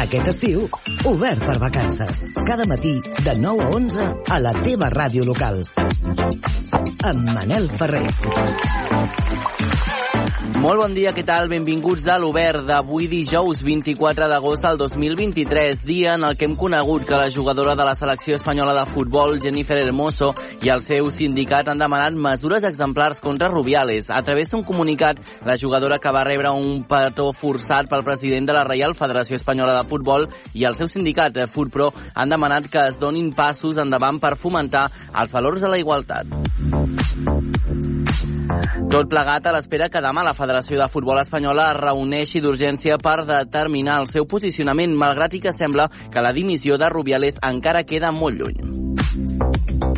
Aquest estiu, obert per vacances. Cada matí, de 9 a 11, a la teva ràdio local. Amb Manel Ferrer. Molt bon dia, què tal? Benvinguts a l'Obert d'avui dijous 24 d'agost del 2023, dia en el que hem conegut que la jugadora de la selecció espanyola de futbol, Jennifer Hermoso, i el seu sindicat han demanat mesures exemplars contra Rubiales. A través d'un comunicat, la jugadora que va rebre un petó forçat pel president de la Reial Federació Espanyola de Futbol i el seu sindicat, FUTPRO, han demanat que es donin passos endavant per fomentar els valors de la igualtat. Tot plegat a l'espera que demà la Federació de Futbol Espanyola es reuneixi d'urgència per determinar el seu posicionament, malgrat i que sembla que la dimissió de Rubiales encara queda molt lluny.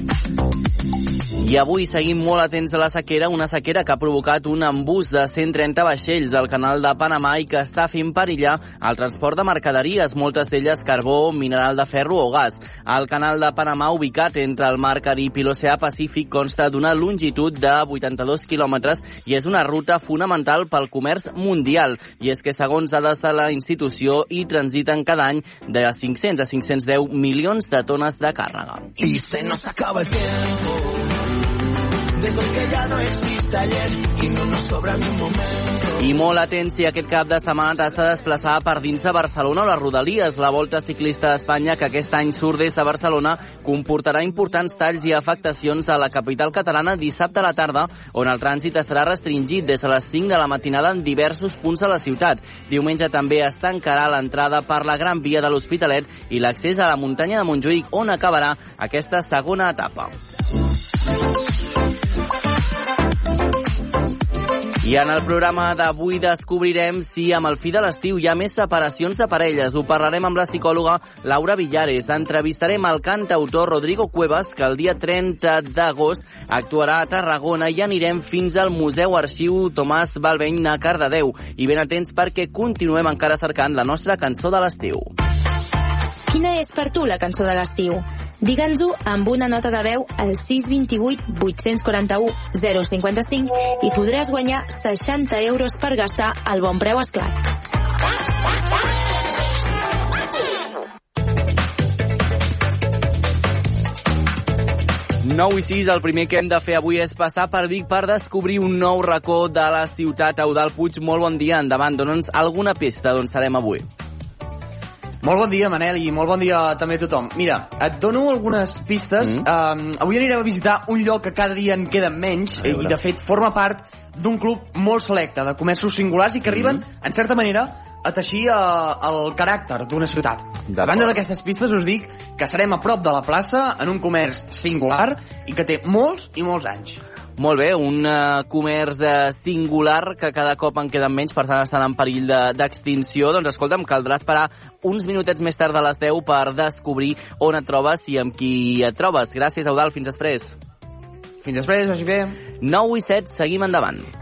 I avui seguim molt atents a la sequera, una sequera que ha provocat un embús de 130 vaixells al canal de Panamà i que està fent perillar el transport de mercaderies, moltes d'elles carbó, mineral de ferro o gas. El canal de Panamà, ubicat entre el mar Carib i l'oceà Pacífic, consta d'una longitud de 82 quilòmetres i és una ruta fonamental pel comerç mundial. I és que, segons dades de la institució, hi transiten cada any de 500 a 510 milions de tones de càrrega. Y se nos acaba el tiempo. Que no existe ayer y no nos sobra un momento. I molt atents si aquest cap de setmana t'has de desplaçar per dins de Barcelona o les Rodalies. La Volta Ciclista d'Espanya, que aquest any surt des de Barcelona, comportarà importants talls i afectacions a la capital catalana dissabte a la tarda, on el trànsit estarà restringit des de les 5 de la matinada en diversos punts de la ciutat. Diumenge també es tancarà l'entrada per la Gran Via de l'Hospitalet i l'accés a la muntanya de Montjuïc, on acabarà aquesta segona etapa. I en el programa d'avui descobrirem si amb el fi de l'estiu hi ha més separacions de parelles. Ho parlarem amb la psicòloga Laura Villares. Entrevistarem el cantautor Rodrigo Cuevas, que el dia 30 d'agost actuarà a Tarragona i anirem fins al Museu Arxiu Tomàs Balbeny a Cardedeu. I ben atents perquè continuem encara cercant la nostra cançó de l'estiu. Quina és per tu la cançó de l'estiu? Digue'ns-ho amb una nota de veu al 628 841 055 i podràs guanyar 60 euros per gastar al bon preu esclat. 9 i 6, el primer que hem de fer avui és passar per Vic per descobrir un nou racó de la ciutat. Eudal Puig, molt bon dia, endavant. Dóna'ns alguna pista d'on serem avui. Molt bon dia, Manel, i molt bon dia també a tothom. Mira, et dono algunes pistes. Mm. Um, avui anirem a visitar un lloc que cada dia en queden menys i, de fet, forma part d'un club molt selecte de comerços singulars i que arriben, mm. en certa manera, a teixir uh, el caràcter d'una ciutat. A banda d'aquestes pistes us dic que serem a prop de la plaça, en un comerç singular i que té molts i molts anys. Molt bé, un uh, comerç de singular que cada cop en queden menys, per tant estan en perill d'extinció. De, doncs escolta'm, caldrà esperar uns minutets més tard de les 10 per descobrir on et trobes i amb qui et trobes. Gràcies, Eudal, fins després. Fins després, vagi bé. 9 i 7, seguim endavant.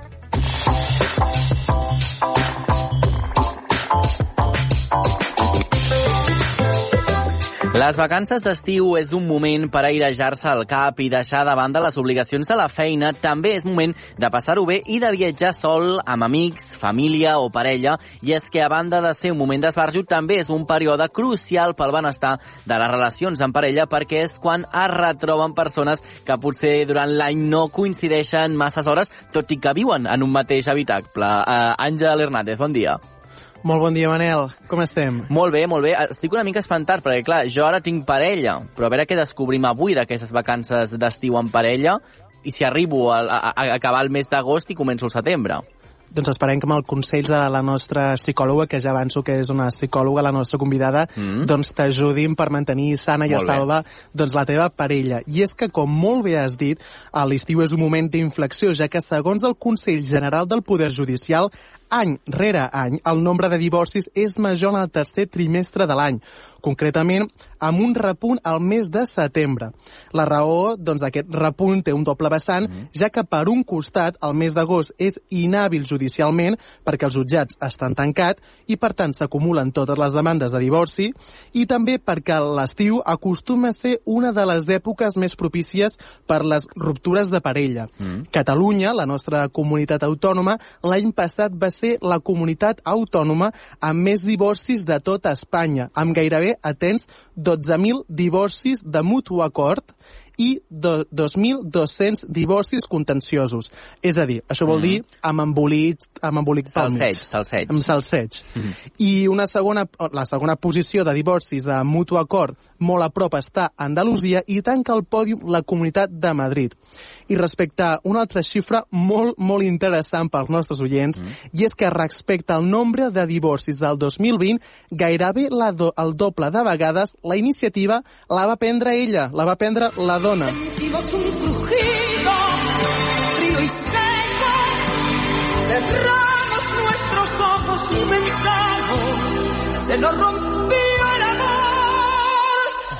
Les vacances d'estiu és un moment per airejar-se el cap i deixar de banda les obligacions de la feina. També és moment de passar-ho bé i de viatjar sol, amb amics, família o parella. I és que, a banda de ser un moment d'esbarjo, també és un període crucial pel benestar de les relacions en parella perquè és quan es retroben persones que potser durant l'any no coincideixen masses hores, tot i que viuen en un mateix habitacle. Uh, Àngel Hernández, bon dia. Molt bon dia, Manel. Com estem? Molt bé, molt bé. Estic una mica espantat, perquè, clar, jo ara tinc parella, però a veure què descobrim avui d'aquestes vacances d'estiu en parella i si arribo a, a, a acabar el mes d'agost i començo el setembre. Doncs esperem que amb el consell de la nostra psicòloga, que ja avanço que és una psicòloga, la nostra convidada, mm -hmm. doncs t'ajudin per mantenir sana i Molt estalva doncs, la teva parella. I és que, com molt bé has dit, l'estiu és un moment d'inflexió, ja que segons el Consell General del Poder Judicial, any rere any, el nombre de divorcis és major en el tercer trimestre de l'any, concretament amb un repunt al mes de setembre. La raó doncs, d'aquest repunt té un doble vessant, mm -hmm. ja que per un costat el mes d'agost és inhàbil judicialment perquè els jutjats estan tancats i per tant s'acumulen totes les demandes de divorci i també perquè l'estiu acostuma a ser una de les èpoques més propícies per les ruptures de parella. Mm -hmm. Catalunya, la nostra comunitat autònoma, l'any passat va ser ser la comunitat autònoma amb més divorcis de tota Espanya, amb gairebé, atents, 12.000 divorcis de mutu acord i 2.200 divorcis contenciosos. És a dir, això vol mm. dir amb embolic, amb embolic. Salseig, salseig. Amb salseig. Mm -hmm. I una segona, la segona posició de divorcis de mutu acord molt a prop està Andalusia i tanca el pòdium la Comunitat de Madrid. I respecte a una altra xifra molt, molt interessant pels nostres oients, mm. i és que respecte al nombre de divorcis del 2020, gairebé la do, el doble de vegades, la iniciativa la va prendre ella, la va prendre la dona. Sentimos un crujido, frío y seco, cerramos nuestros ojos y pensamos, se nos rompió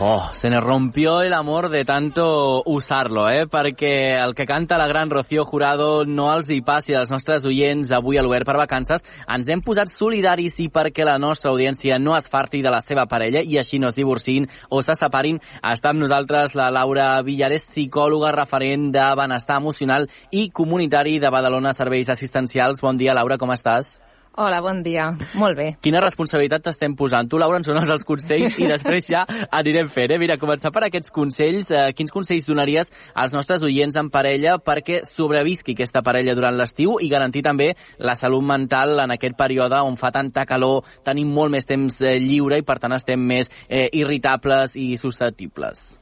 Oh, se nos rompió el amor de tanto usar-lo, eh? Perquè el que canta la gran Rocío Jurado no els hi passi als nostres oients avui a l'Obert per Vacances. Ens hem posat solidaris i perquè la nostra audiència no es farti de la seva parella i així no es divorciïn o se separin. Està amb nosaltres la Laura Villares, psicòloga referent de benestar emocional i comunitari de Badalona Serveis Assistencials. Bon dia, Laura, com estàs? Hola, bon dia. Molt bé. Quina responsabilitat t'estem posant? Tu, Laura, ens dones els consells i després ja anirem fent. Eh? Mira, començar per aquests consells. Eh, quins consells donaries als nostres oients en parella perquè sobrevisqui aquesta parella durant l'estiu i garantir també la salut mental en aquest període on fa tanta calor, tenim molt més temps eh, lliure i per tant estem més eh, irritables i susceptibles?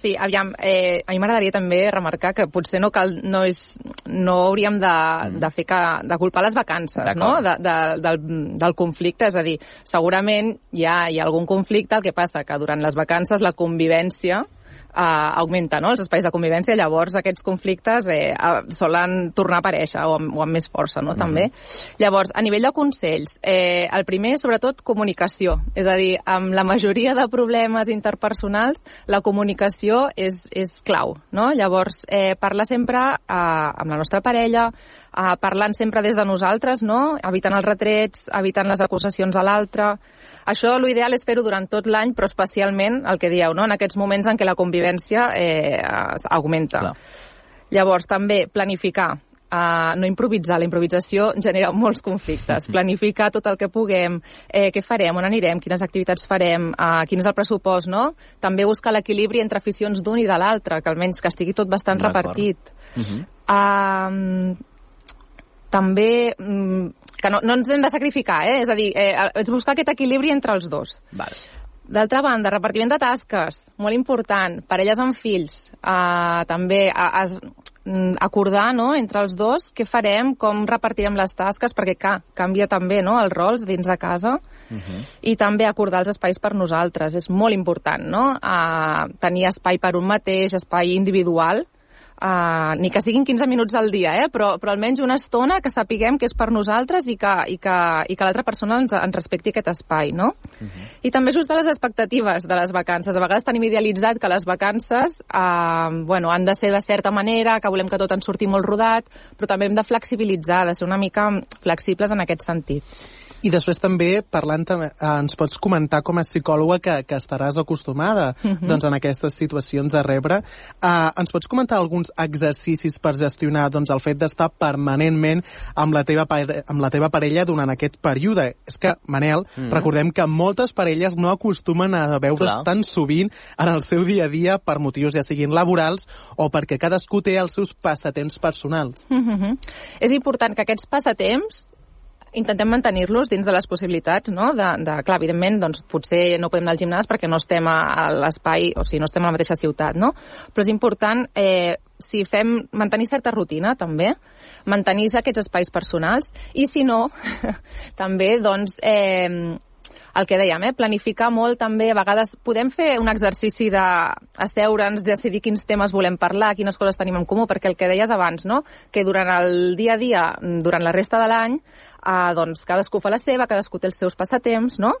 Sí, aviam, eh, a mi m'agradaria també remarcar que potser no cal, no és, no hauríem de, mm. de fer que, de culpar les vacances, no?, de, de, del, del conflicte, és a dir, segurament hi ha, hi ha algun conflicte, el que passa que durant les vacances la convivència eh, augmenta no? els espais de convivència, llavors aquests conflictes eh, solen tornar a aparèixer o amb, o amb més força, no? Mm -hmm. també. Llavors, a nivell de consells, eh, el primer, sobretot, comunicació. És a dir, amb la majoria de problemes interpersonals, la comunicació és, és clau, no? Llavors, eh, parlar sempre eh, amb la nostra parella, eh, parlant sempre des de nosaltres, no? evitant els retrets, evitant les acusacions a l'altre, això l'ideal és fer-ho durant tot l'any, però especialment el que dieu, no? en aquests moments en què la convivència eh, augmenta. Clar. Llavors, també planificar, Uh, no improvisar. La improvisació genera molts conflictes. Planificar tot el que puguem, eh, què farem, on anirem, quines activitats farem, uh, quin és el pressupost, no? També buscar l'equilibri entre aficions d'un i de l'altre, que almenys que estigui tot bastant repartit. Uh -huh. uh, també mm, que no, no ens hem de sacrificar, eh? és a dir, eh, és buscar aquest equilibri entre els dos. Vale. D'altra banda, repartiment de tasques, molt important, parelles amb fills, eh, també a, a, mm, acordar no, entre els dos què farem, com repartirem les tasques, perquè ca, canvia també no, els rols dins de casa, uh mhm. -huh. i també acordar els espais per nosaltres, és molt important, no? Uh, tenir espai per un mateix, espai individual, Uh, ni que siguin 15 minuts al dia, eh? però, però almenys una estona que sapiguem que és per nosaltres i que, i que, i que l'altra persona ens, ens respecti aquest espai, no? Uh mhm. -huh. I també ajustar les expectatives de les vacances. A vegades tenim idealitzat que les vacances uh, bueno, han de ser de certa manera, que volem que tot ens surti molt rodat, però també hem de flexibilitzar, de ser una mica flexibles en aquest sentit. I després també, parlant, eh, ens pots comentar com a psicòloga que, que estaràs acostumada uh mhm. -huh. doncs, en aquestes situacions de rebre. Uh, ens pots comentar alguns exercicis per gestionar doncs, el fet d'estar permanentment amb la, teva, amb la teva parella durant aquest període? És que, Manel, uh mhm. -huh. recordem que moltes parelles no acostumen a veure's Clar. tan sovint en el seu dia a dia per motius ja siguin laborals o perquè cadascú té els seus passatemps personals. Uh mhm. -huh. És important que aquests passatemps intentem mantenir-los dins de les possibilitats, no? De, de, clar, evidentment, doncs, potser no podem anar al gimnàs perquè no estem a, a l'espai, o sigui, no estem a la mateixa ciutat, no? Però és important, eh, si fem, mantenir certa rutina, també, mantenir aquests espais personals, i si no, també, doncs, eh, el que dèiem, eh? planificar molt també, a vegades podem fer un exercici d'asseure'ns, decidir quins temes volem parlar, quines coses tenim en comú, perquè el que deies abans, no? que durant el dia a dia, durant la resta de l'any, eh, doncs cadascú fa la seva, cadascú té els seus passatemps, no?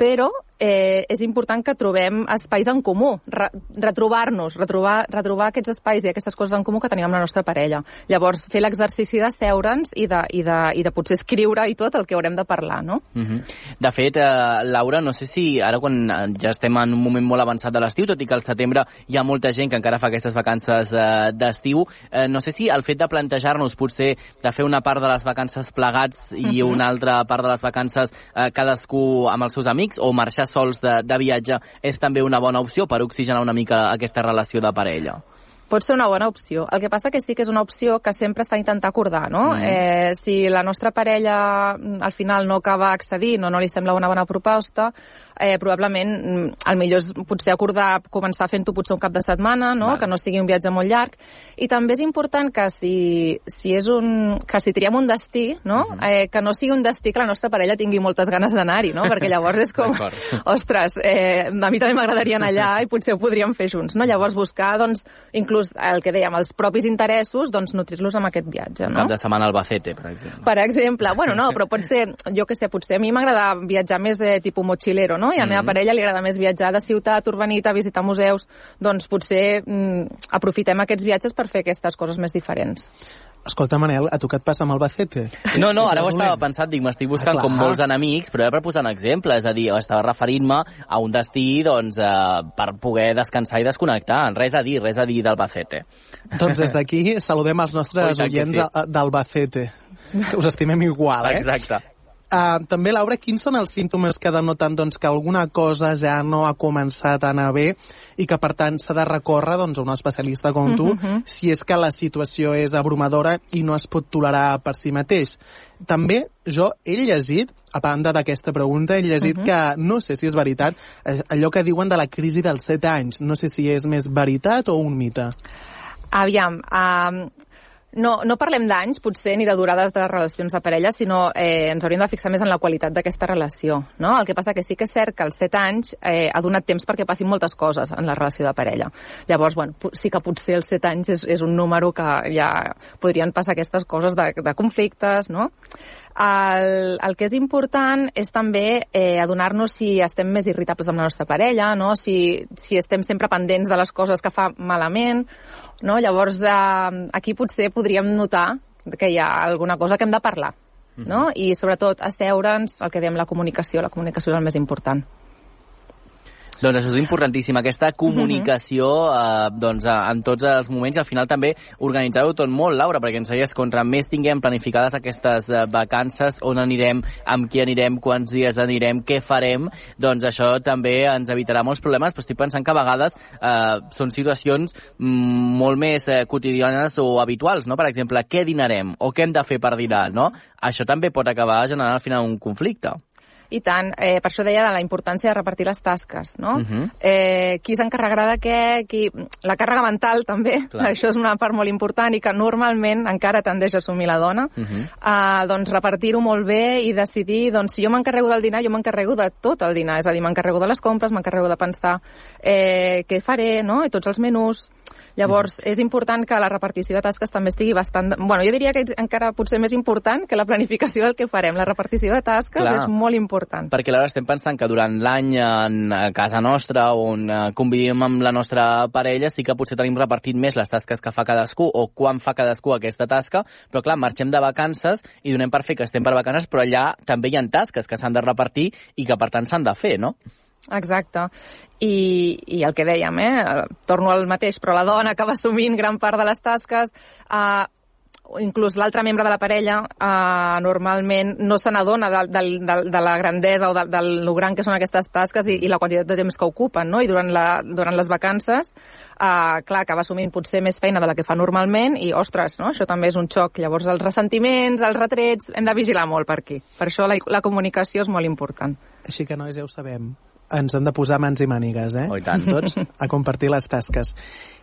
Però eh, és important que trobem espais en comú, re retrobar-nos, retrobar, retrobar aquests espais i aquestes coses en comú que tenim amb la nostra parella. Llavors, fer l'exercici de seure'ns i, de, i, de, i de potser escriure i tot el que haurem de parlar, no? Uh -huh. De fet, eh, Laura, no sé si ara quan eh, ja estem en un moment molt avançat de l'estiu, tot i que al setembre hi ha molta gent que encara fa aquestes vacances eh, d'estiu, eh, no sé si el fet de plantejar-nos potser de fer una part de les vacances plegats i uh -huh. una altra part de les vacances eh, cadascú amb els seus amics o marxar sols de, de viatge és també una bona opció per oxigenar una mica aquesta relació de parella pot ser una bona opció. El que passa que sí que és una opció que sempre està intentant acordar, no? Mm. Eh, si la nostra parella mm, al final no acaba accedint o no li sembla una bona proposta, eh, probablement mm, el millor és potser acordar començar fent-ho potser un cap de setmana, no? Vale. que no sigui un viatge molt llarg. I també és important que si, si, és un, que si triem un destí, no? Uh mhm. -huh. eh, que no sigui un destí que la nostra parella tingui moltes ganes d'anar-hi, no? perquè llavors és com, ostres, eh, a mi també m'agradaria anar allà i potser ho podríem fer junts. No? Llavors buscar, doncs, inclús el que dèiem, els propis interessos, doncs nutrir-los amb aquest viatge. No? Cap de setmana al Albacete, per exemple. Per exemple, bueno, no, però pot ser, jo que sé, potser a mi m'agrada viatjar més de tipus mochilero, no? I a la meva mm. parella li agrada més viatjar de ciutat urbanita, visitar museus, doncs potser mm, aprofitem aquests viatges per fer aquestes coses més diferents. Escolta, Manel, a tu què et passa amb Albacete? No, no, ara ho estava pensant, dic, m'estic buscant ah, com molts enemics, però era per posar un exemple, és a dir, estava referint-me a un destí, doncs, eh, per poder descansar i desconnectar, res a dir, res a dir d'Albacete. Doncs des d'aquí saludem els nostres oients sí. d'Albacete, que us estimem igual, eh? Exacte. Uh, també, Laura, quins són els símptomes que denoten doncs, que alguna cosa ja no ha començat a anar bé i que, per tant, s'ha de recórrer doncs, a un especialista com tu uh -huh. si és que la situació és abrumadora i no es pot tolerar per si mateix? També jo he llegit, a banda d'aquesta pregunta, he llegit uh -huh. que, no sé si és veritat, eh, allò que diuen de la crisi dels 7 anys, no sé si és més veritat o un mite. Aviam, um, no, no parlem d'anys, potser, ni de durades de les relacions de parella, sinó eh, ens hauríem de fixar més en la qualitat d'aquesta relació. No? El que passa que sí que és cert que als 7 anys eh, ha donat temps perquè passin moltes coses en la relació de parella. Llavors, bueno, sí que potser els 7 anys és, és un número que ja podrien passar aquestes coses de, de conflictes, no? El, el que és important és també eh, adonar-nos si estem més irritables amb la nostra parella, no? si, si estem sempre pendents de les coses que fa malament, no? Llavors, eh, aquí potser podríem notar que hi ha alguna cosa que hem de parlar, no? I sobretot asseure'ns, el que dèiem, la comunicació. La comunicació és el més important. Doncs això és importantíssim, aquesta comunicació eh, doncs, en tots els moments. Al final també organitzar-ho tot molt, Laura, perquè ens deies contra més tinguem planificades aquestes eh, vacances, on anirem, amb qui anirem, quants dies anirem, què farem, doncs això també ens evitarà molts problemes, però estic pensant que a vegades eh, són situacions mm, molt més eh, quotidianes o habituals, no? Per exemple, què dinarem o què hem de fer per dinar, no? Això també pot acabar generant al final un conflicte. I tant, eh, per això deia de la importància de repartir les tasques, no? Uh -huh. eh, qui s'encarregarà de què, qui... la càrrega mental també, Clar. això és una part molt important i que normalment encara tendeix a assumir la dona, uh -huh. eh, doncs repartir-ho molt bé i decidir, doncs si jo m'encarrego del dinar, jo m'encarrego de tot el dinar, és a dir, m'encarrego de les compres, m'encarrego de pensar eh, què faré, no? I tots els menús, Llavors, mm. és important que la repartició de tasques també estigui bastant... Bueno, jo diria que és encara potser més important que la planificació del que farem. La repartició de tasques Clar, és molt important. Perquè ara estem pensant que durant l'any a casa nostra, on eh, convivim amb la nostra parella, sí que potser tenim repartit més les tasques que fa cadascú o quan fa cadascú aquesta tasca, però clar, marxem de vacances i donem per fer que estem per vacances, però allà també hi ha tasques que s'han de repartir i que per tant s'han de fer, no? Exacte. I, I el que dèiem, eh? torno al mateix, però la dona acaba assumint gran part de les tasques, eh, inclús l'altre membre de la parella eh, normalment no se n'adona de, de, de, de la grandesa o de, de lo gran que són aquestes tasques i, i la quantitat de temps que ocupen, no? I durant, la, durant les vacances, eh, clar, acaba assumint potser més feina de la que fa normalment i, ostres, no? això també és un xoc. Llavors, els ressentiments, els retrets, hem de vigilar molt per aquí. Per això la, la comunicació és molt important. Així que, nois, ja ho sabem ens hem de posar mans i mànigues, eh? Oh, tant. Tots a compartir les tasques.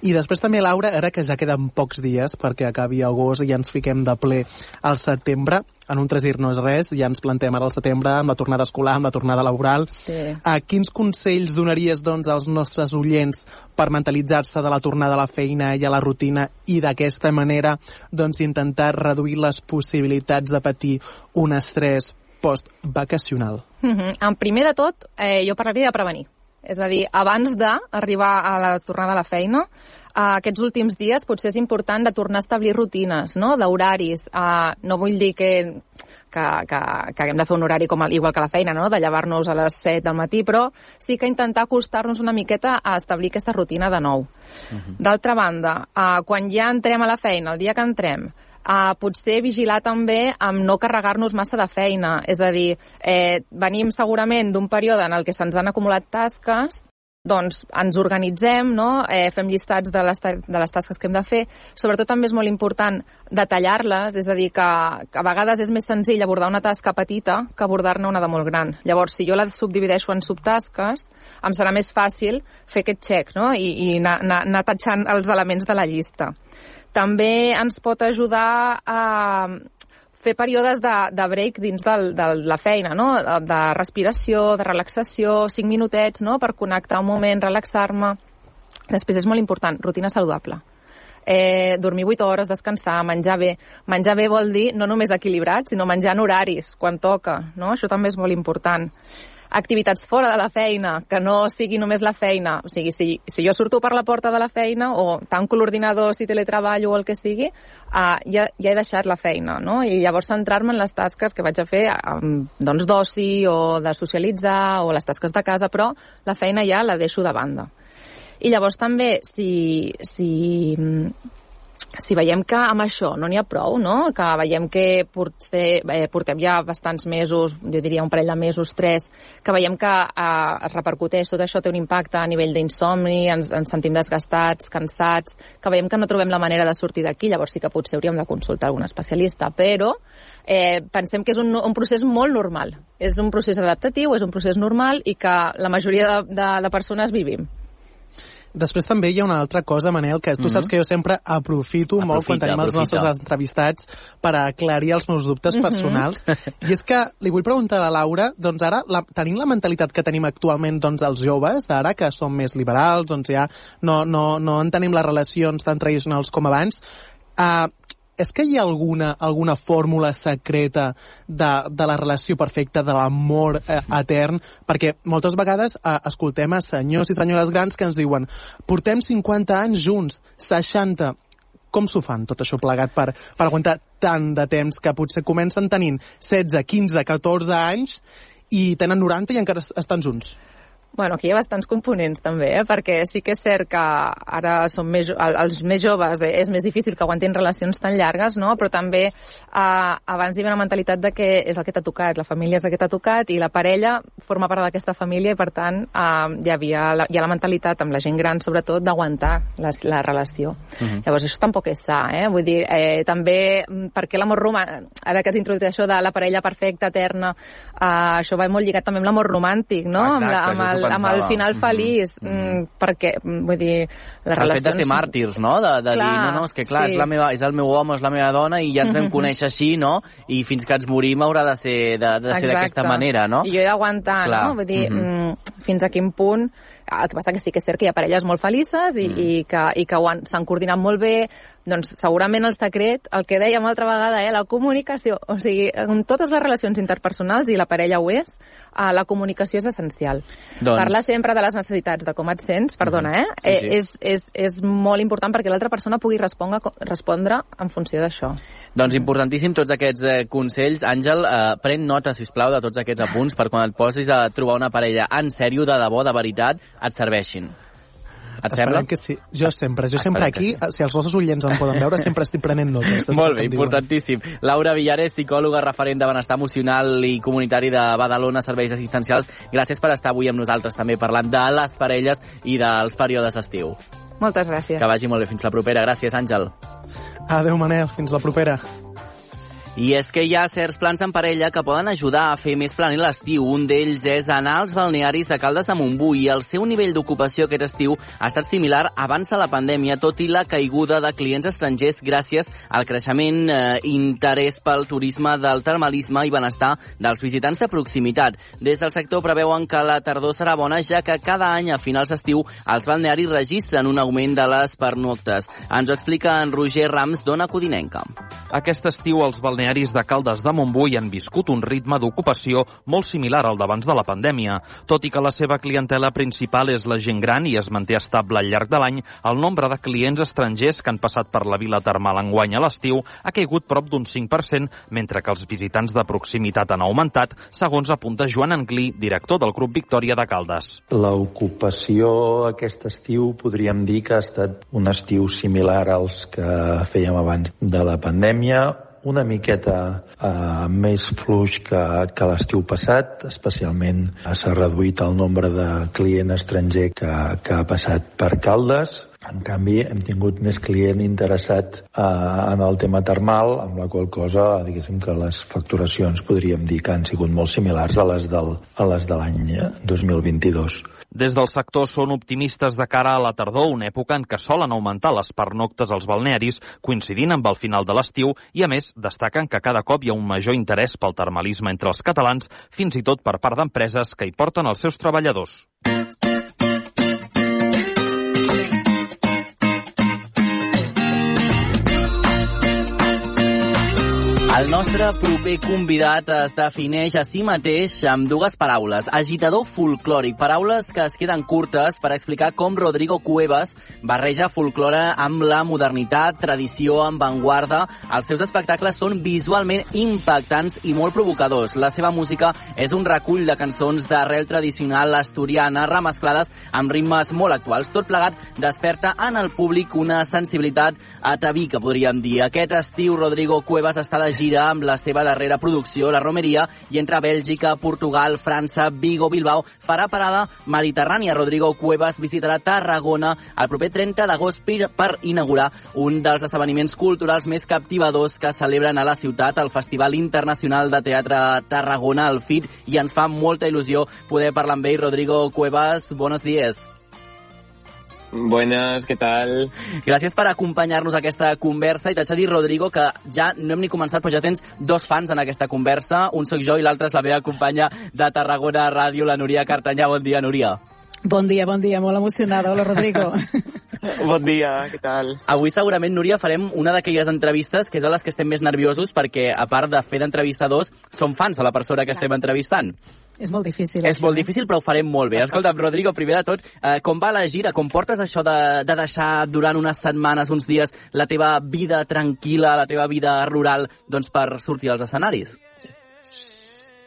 I després també, Laura, ara que ja queden pocs dies perquè acabi agost i ja ens fiquem de ple al setembre, en un tres dir no és res, ja ens plantem ara al setembre amb la tornada escolar, amb la tornada laboral. Sí. A quins consells donaries doncs, als nostres oients per mentalitzar-se de la tornada a la feina i a la rutina i d'aquesta manera doncs, intentar reduir les possibilitats de patir un estrès post-vacacional? Uh -huh. En primer de tot, eh, jo parlaria de prevenir. És a dir, abans d'arribar a la tornada a la feina, uh, aquests últims dies potser és important de tornar a establir rutines, no?, d'horaris. Uh, no vull dir que que, que, que haguem de fer un horari com el, igual que la feina, no? de llevar-nos a les 7 del matí, però sí que intentar acostar-nos una miqueta a establir aquesta rutina de nou. Uh -huh. D'altra banda, uh, quan ja entrem a la feina, el dia que entrem, Uh, potser vigilar també amb no carregar-nos massa de feina. És a dir, eh, venim segurament d'un període en el que se'ns han acumulat tasques doncs ens organitzem, no? eh, fem llistats de les, de les tasques que hem de fer. Sobretot també és molt important detallar-les, és a dir, que, que a vegades és més senzill abordar una tasca petita que abordar-ne una de molt gran. Llavors, si jo la subdivideixo en subtasques, em serà més fàcil fer aquest check no? i, i anar, anar, anar tatxant els elements de la llista. També ens pot ajudar a, fer períodes de, de break dins del, de la feina, no? De, de respiració, de relaxació, 5 minutets, no?, per connectar un moment, relaxar-me. Després és molt important, rutina saludable. Eh, dormir 8 hores, descansar, menjar bé. Menjar bé vol dir no només equilibrat, sinó menjar en horaris, quan toca, no? Això també és molt important activitats fora de la feina, que no sigui només la feina. O sigui, si, si jo surto per la porta de la feina o tanco l'ordinador si teletreballo o el que sigui, uh, ja, ja he deixat la feina, no? I llavors centrar-me en les tasques que vaig a fer doncs d'oci o de socialitzar o les tasques de casa, però la feina ja la deixo de banda. I llavors també, si, si si veiem que amb això no n'hi ha prou, no? que veiem que potser, eh, portem ja bastants mesos, jo diria un parell de mesos, tres, que veiem que eh, es repercuteix, tot això té un impacte a nivell d'insomni, ens, ens sentim desgastats, cansats, que veiem que no trobem la manera de sortir d'aquí, llavors sí que potser hauríem de consultar algun especialista, però eh, pensem que és un, un procés molt normal. És un procés adaptatiu, és un procés normal i que la majoria de, de, de persones vivim. Després també hi ha una altra cosa, Manel, que tu mm -hmm. saps que jo sempre aprofito aprofita, molt quan tenim aprofita. els nostres entrevistats per aclarir els meus dubtes mm -hmm. personals. I és que li vull preguntar a la Laura, doncs ara, la, tenim la mentalitat que tenim actualment doncs, els joves, ara que som més liberals, doncs ja no, no, no en tenim les relacions tan tradicionals com abans, uh, és que hi ha alguna, alguna fórmula secreta de, de la relació perfecta, de l'amor eh, etern? Perquè moltes vegades eh, escoltem a senyors i senyores grans que ens diuen portem 50 anys junts, 60, com s'ho fan tot això plegat per, per aguantar tant de temps que potser comencen tenint 16, 15, 14 anys i tenen 90 i encara estan junts? Bueno, aquí hi ha bastants components també, eh? perquè sí que és cert que ara som més, els més joves eh, és més difícil que aguantin relacions tan llargues, no? però també eh, abans hi havia una mentalitat de que és el que t'ha tocat, la família és el que t'ha tocat i la parella forma part d'aquesta família i per tant eh, hi, havia la, hi ha la mentalitat amb la gent gran sobretot d'aguantar la, la relació. Uh mhm. -huh. Llavors això tampoc és sa, eh? vull dir, eh, també mm, perquè l'amor romàntic, ara que has introduït això de la parella perfecta, eterna, eh, això va molt lligat també amb l'amor romàntic, no? Exacte, amb, la, amb el, amb el final mm-hmm. feliç, mm -hmm. perquè, vull dir, les el relacions... El fet de ser màrtirs, no? De, de clar, dir, no, no, és que clar, sí. és, la meva, és el meu home, és la meva dona, i ja ens vam mm -hmm. conèixer així, no? I fins que ens morim haurà de ser de, de ser d'aquesta manera, no? I jo he d'aguantar, no? Vull dir, mm -hmm. fins a quin punt el que passa que sí que és cert que hi ha parelles molt felices i, mm. i que, i que s'han coordinat molt bé, doncs segurament el secret, el que dèiem altra vegada, eh, la comunicació. O sigui, en totes les relacions interpersonals, i la parella ho és, eh, la comunicació és essencial. Doncs... Parlar sempre de les necessitats, de com et sents, perdona, eh? Sí, sí. Eh, és, és, és molt important perquè l'altra persona pugui respondre, respondre en funció d'això. Doncs importantíssim tots aquests eh, consells. Àngel, eh, pren nota, si plau, de tots aquests apunts per quan et posis a trobar una parella en sèrio, de debò, de veritat, et serveixin. Et sembla? que sí. Jo sempre, jo sempre aquí, sí. si els nostres ullents em poden veure, sempre estic prenent notes. Molt bé, importantíssim. Laura Villares, psicòloga referent de benestar emocional i comunitari de Badalona Serveis Assistencials, gràcies per estar avui amb nosaltres també parlant de les parelles i dels períodes d'estiu. Moltes gràcies. Que vagi molt bé. Fins la propera. Gràcies, Àngel. Adéu, Manel. Fins la propera. I és que hi ha certs plans en parella que poden ajudar a fer més planir l'estiu. Un d'ells és anar als balnearis a Caldes de Montbui el seu nivell d'ocupació aquest estiu ha estat similar abans de la pandèmia, tot i la caiguda de clients estrangers gràcies al creixement eh, interès pel turisme del termalisme i benestar dels visitants de proximitat. Des del sector preveuen que la tardor serà bona, ja que cada any a finals d'estiu els balnearis registren un augment de les pernoctes. Ens ho explica en Roger Rams, d'Ona Codinenca. Aquest estiu els balnearis balnearis de Caldes de Montbui han viscut un ritme d'ocupació molt similar al d'abans de la pandèmia. Tot i que la seva clientela principal és la gent gran i es manté estable al llarg de l'any, el nombre de clients estrangers que han passat per la vila termal enguany a l'estiu ha caigut prop d'un 5%, mentre que els visitants de proximitat han augmentat, segons apunta Joan Anglí, director del grup Victòria de Caldes. L'ocupació aquest estiu podríem dir que ha estat un estiu similar als que fèiem abans de la pandèmia, una miqueta eh, més fluix que, que l'estiu passat, especialment s'ha reduït el nombre de client estranger que, que ha passat per Caldes, en canvi, hem tingut més client interessat eh, en el tema termal, amb la qual cosa, diguéssim que les facturacions podríem dir que han sigut molt similars a les, del, a les de l'any 2022. Des del sector són optimistes de cara a la tardor, una època en què solen augmentar les pernoctes als balnearis, coincidint amb el final de l'estiu, i a més destaquen que cada cop hi ha un major interès pel termalisme entre els catalans, fins i tot per part d'empreses que hi porten els seus treballadors. El nostre proper convidat es defineix a si mateix amb dues paraules. Agitador folclòric. Paraules que es queden curtes per explicar com Rodrigo Cuevas barreja folklore amb la modernitat, tradició, amb vanguarda. Els seus espectacles són visualment impactants i molt provocadors. La seva música és un recull de cançons d'arrel tradicional asturiana remesclades amb ritmes molt actuals. Tot plegat desperta en el públic una sensibilitat atavica, podríem dir. Aquest estiu Rodrigo Cuevas està de gira amb la seva darrera producció, La Romeria, i entre Bèlgica, Portugal, França, Vigo, Bilbao, farà parada mediterrània. Rodrigo Cuevas visitarà Tarragona el proper 30 d'agost per inaugurar un dels esdeveniments culturals més captivadors que celebren a la ciutat, el Festival Internacional de Teatre Tarragona, el FIT, i ens fa molta il·lusió poder parlar amb ell. Rodrigo Cuevas, buenos días. Buenas, què tal? Gràcies per acompanyar-nos a aquesta conversa i t'haig de dir, Rodrigo, que ja no hem ni començat, però ja tens dos fans en aquesta conversa. Un sóc jo i l'altre és la meva companya de Tarragona Ràdio, la Núria Cartanyà. Bon dia, Núria. Bon dia, bon dia, molt emocionada. Hola, Rodrigo. bon dia, què tal? Avui segurament, Núria, farem una d'aquelles entrevistes que és a les que estem més nerviosos perquè, a part de fer d'entrevistadors, som fans de la persona que estem entrevistant. És molt difícil. És això, molt eh? difícil, però ho farem molt bé. Escolta, Rodrigo, primer de tot, eh, com va la gira? Com portes això de, de deixar durant unes setmanes, uns dies, la teva vida tranquil·la, la teva vida rural, doncs per sortir als escenaris?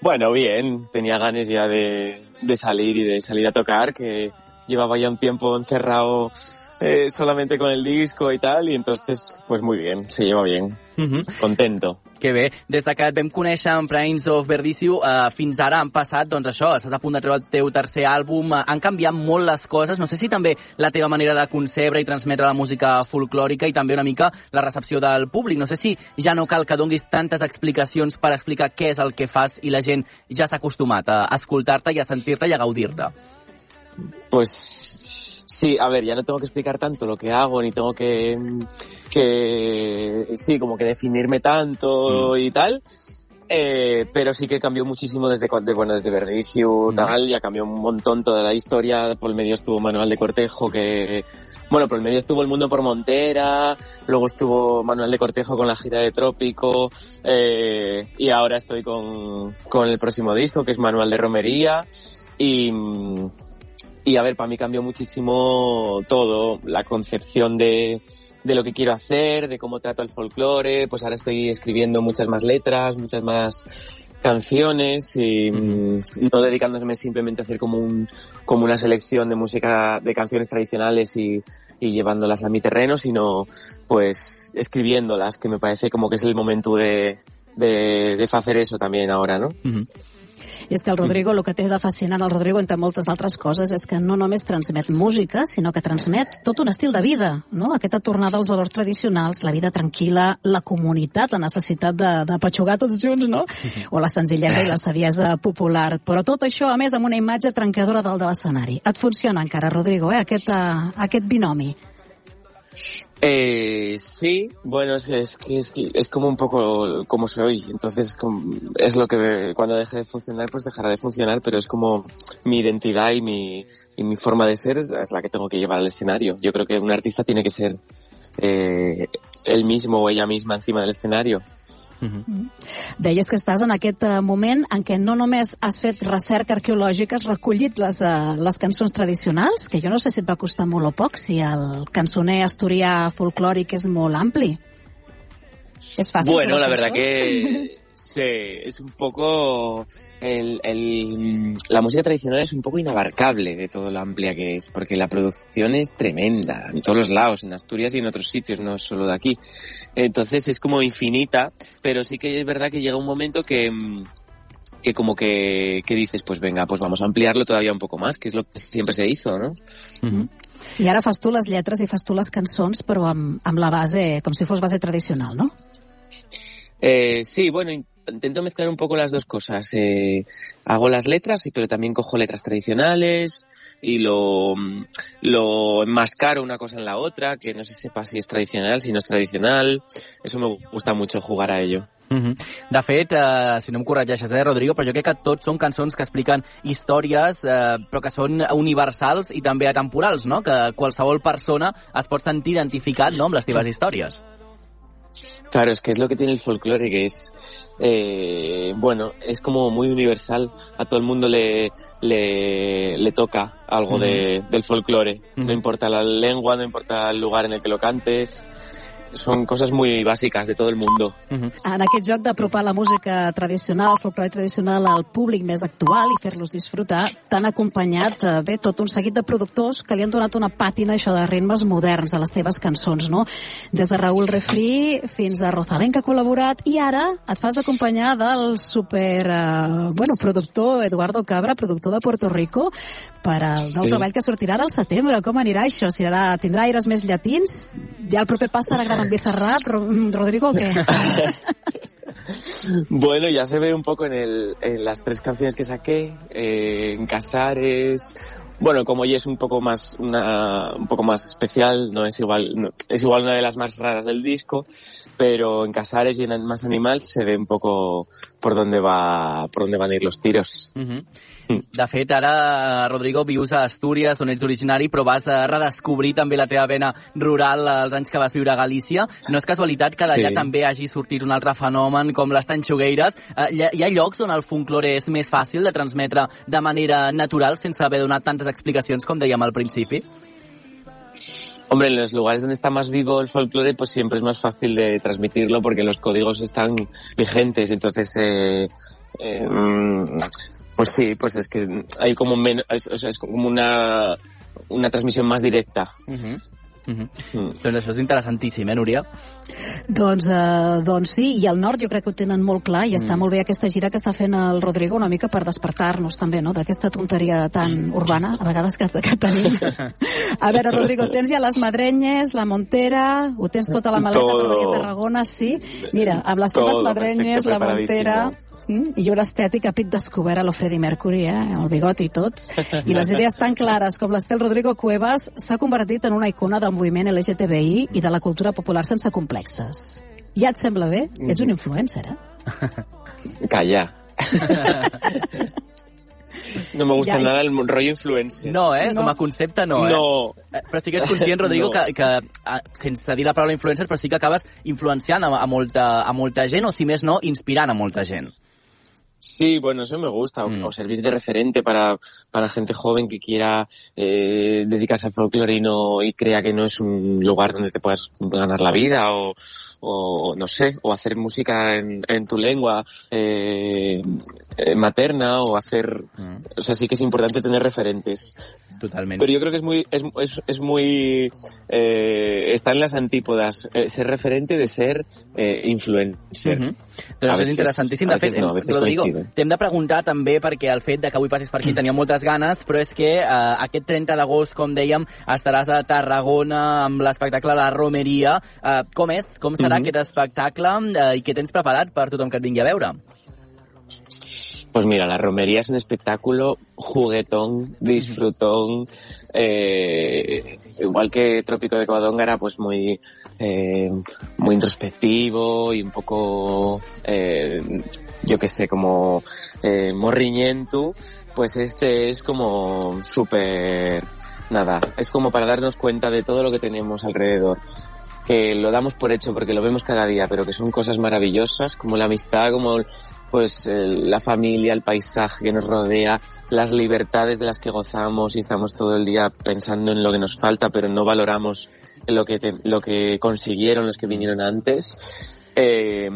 Bueno, bien. Tenía ganas ya de, de salir y de salir a tocar, que llevaba ya un tiempo encerrado eh, solamente con el disco y tal, y entonces, pues muy bien, se lleva bien. Uh -huh. Contento. Que bé. Des de que et vam conèixer en Brains of Verdiciu, eh, fins ara han passat, doncs això, estàs a punt de treure el teu tercer àlbum, eh, han canviat molt les coses, no sé si també la teva manera de concebre i transmetre la música folclòrica i també una mica la recepció del públic. No sé si ja no cal que donguis tantes explicacions per explicar què és el que fas i la gent ja s'ha acostumat a escoltar-te i a sentir-te i a gaudir-te. Pues Sí, a ver, ya no tengo que explicar tanto lo que hago, ni tengo que, que sí, como que definirme tanto mm. y tal. Eh, pero sí que cambió muchísimo desde cuando, bueno, desde Verdicio, mm. tal, ya cambió un montón toda la historia. Por el medio estuvo Manuel de Cortejo, que, bueno, por el medio estuvo El Mundo por Montera, luego estuvo Manuel de Cortejo con la gira de Trópico, eh, y ahora estoy con, con el próximo disco, que es Manuel de Romería, y, y a ver, para mí cambió muchísimo todo, la concepción de, de lo que quiero hacer, de cómo trato el folclore, pues ahora estoy escribiendo muchas más letras, muchas más canciones y mm, no dedicándome simplemente a hacer como un como una selección de música de canciones tradicionales y, llevándolas a mi terreno, sino pues escribiéndolas, que me parece como que es el momento de, de, de hacer eso también ahora, ¿no? I és que el Rodrigo, el que té de fascinant el Rodrigo, entre moltes altres coses, és que no només transmet música, sinó que transmet tot un estil de vida, no? Aquesta tornada als valors tradicionals, la vida tranquil·la, la comunitat, la necessitat de, de patxugar tots junts, no? O la senzillesa i la saviesa popular. Però tot això, a més, amb una imatge trencadora dalt de l'escenari. Et funciona encara, Rodrigo, eh? aquest, uh, aquest binomi. Eh, sí, bueno, es, es, que es, que es como un poco como soy, entonces es lo que cuando deje de funcionar pues dejará de funcionar, pero es como mi identidad y mi, y mi forma de ser es, es la que tengo que llevar al escenario. Yo creo que un artista tiene que ser eh, él mismo o ella misma encima del escenario. Uh -huh. Deies que estàs en aquest uh, moment en què no només has fet recerca arqueològica, has recollit les, uh, les cançons tradicionals, que jo no sé si et va costar molt o poc, si el cançoner asturià folclòric és molt ampli. Es fácil. Bueno, la verdad que sí, es un poco el, el, la música tradicional es un poco inabarcable de todo lo amplia que es, porque la producción es tremenda en todos los lados, en Asturias y en otros sitios, no solo de aquí. Entonces es como infinita, pero sí que es verdad que llega un momento que que como que, que dices, pues venga, pues vamos a ampliarlo todavía un poco más, que es lo que siempre se hizo, ¿no? Uh -huh. I ara fas tu les lletres i fas tu les cançons, però amb, amb la base, com si fos base tradicional, no? Eh, sí, bueno, intento mezclar un poco las dos cosas. Eh, hago las letras, pero también cojo letras tradicionales y lo, lo enmascaro una cosa en la otra, que no se sepa si es tradicional, si no es tradicional. Eso me gusta mucho jugar a ello. Uh -huh. De fet, eh, si no em corregeixes, eh, Rodrigo, però jo crec que tots són cançons que expliquen històries, eh, però que són universals i també atemporals, no? Que qualsevol persona es pot sentir identificat no? amb les teves històries. Claro, es que es lo que tiene el folclore, que es, eh, bueno, es como muy universal. A todo el mundo le, le, le toca algo uh -huh. de, del folclore. Uh -huh. No importa la lengua, no importa el lugar en el que lo cantes. Són coses muy bàsiques de tot el món. Uh -huh. En aquest joc d'apropar la música tradicional, el folclore tradicional al públic més actual i fer-los disfrutar, t'han acompanyat eh, bé tot un seguit de productors que li han donat una pàtina això de ritmes moderns a les teves cançons, no? Des de Raúl Refri fins a Rosalén, que ha col·laborat, i ara et fas acompanyar del super, eh, bueno, productor Eduardo Cabra, productor de Puerto Rico, per al nou sí. treball que sortirà del setembre. Com anirà això? Si ara tindrà aires més llatins? Ja el proper pas serà gran Bizarrap, Rodrigo, ¿o qué? bueno, ya se ve un poco en, el, en las tres canciones que saqué, eh, en Casares, bueno, como ya es un poco más una, un poco más especial, no es igual, no, es igual una de las más raras del disco, pero en Casares y en Más Animal se ve un poco por dónde va, por dónde van a ir los tiros. Uh -huh. De fet, ara, Rodrigo, vius a Astúries, on ets originari, però vas a redescobrir també la teva vena rural els anys que vas viure a Galícia. No és casualitat que d'allà sí. també hagi sortit un altre fenomen com les tanxogueires. Eh, hi, hi ha llocs on el folklore és més fàcil de transmetre de manera natural, sense haver donat tantes explicacions com dèiem al principi? Hombre, en los lugares donde está más vivo el folclore, pues siempre es más fácil de transmitirlo porque los códigos están vigentes. Entonces, eh, eh, pues sí, pues es que hay como menos, es, o sea, es como una, una transmissió més directa. Uh -huh. Uh -huh. mm. Doncs això és interessantíssim, eh, Núria? Doncs, uh, doncs sí, i al nord jo crec que ho tenen molt clar i mm. està molt bé aquesta gira que està fent el Rodrigo una mica per despertar-nos també, no?, d'aquesta tonteria tan urbana, a vegades que, que tenim. a veure, Rodrigo, tens ja les madrenyes, la Montera, ho tens tota la maleta Todo. per venir a Tarragona, sí? Mira, amb les teves madrenyes, la Montera Mm? I jo l'estètica pic descobert a lo Freddie Mercury, eh? el bigot i tot. I les idees tan clares com les té el Rodrigo Cuevas s'ha convertit en una icona del moviment LGTBI i de la cultura popular sense complexes. Ja et sembla bé? Ets un influencer, eh? Calla. No me gusta ja, nada el rollo influencer. No, eh? No. Com a concepte no, eh? No. Eh, però sí que és conscient, Rodrigo, no. que, que sense dir la paraula influencer, però sí que acabes influenciant a, a, molta, a molta gent, o si més no, inspirant a molta gent. Sí, bueno, eso me gusta, mm. o, servir de referente para, para gente joven que quiera eh, dedicarse al folclore y, no, y crea que no es un lugar donde te puedas ganar la vida o, o no sé, o hacer música en, en tu lengua eh, eh, materna o hacer... Mm. O sea, sí que es importante tener referentes. Totalmente. Pero yo creo que es muy... Es, es, es muy eh, está en las antípodas eh, ser referente de ser eh, influencer. Mm -hmm. Doncs és interessantíssim. De fet, no, Rodrigo, t'hem de preguntar també perquè el fet de que avui passis per aquí mm. tenia moltes ganes, però és que eh, aquest 30 d'agost, com dèiem, estaràs a Tarragona amb l'espectacle La Romeria. Eh, com és? Com serà mm -hmm. aquest espectacle eh, i què tens preparat per tothom que et vingui a veure? Pues mira, la romería es un espectáculo juguetón, disfrutón, eh, igual que Trópico de Covadonga era pues muy, eh, muy introspectivo y un poco, eh, yo que sé, como eh, morriñento, pues este es como súper, nada, es como para darnos cuenta de todo lo que tenemos alrededor que lo damos por hecho porque lo vemos cada día, pero que son cosas maravillosas, como la amistad, como pues la familia, el paisaje que nos rodea, las libertades de las que gozamos y estamos todo el día pensando en lo que nos falta, pero no valoramos lo que lo que consiguieron los que vinieron antes. Eh,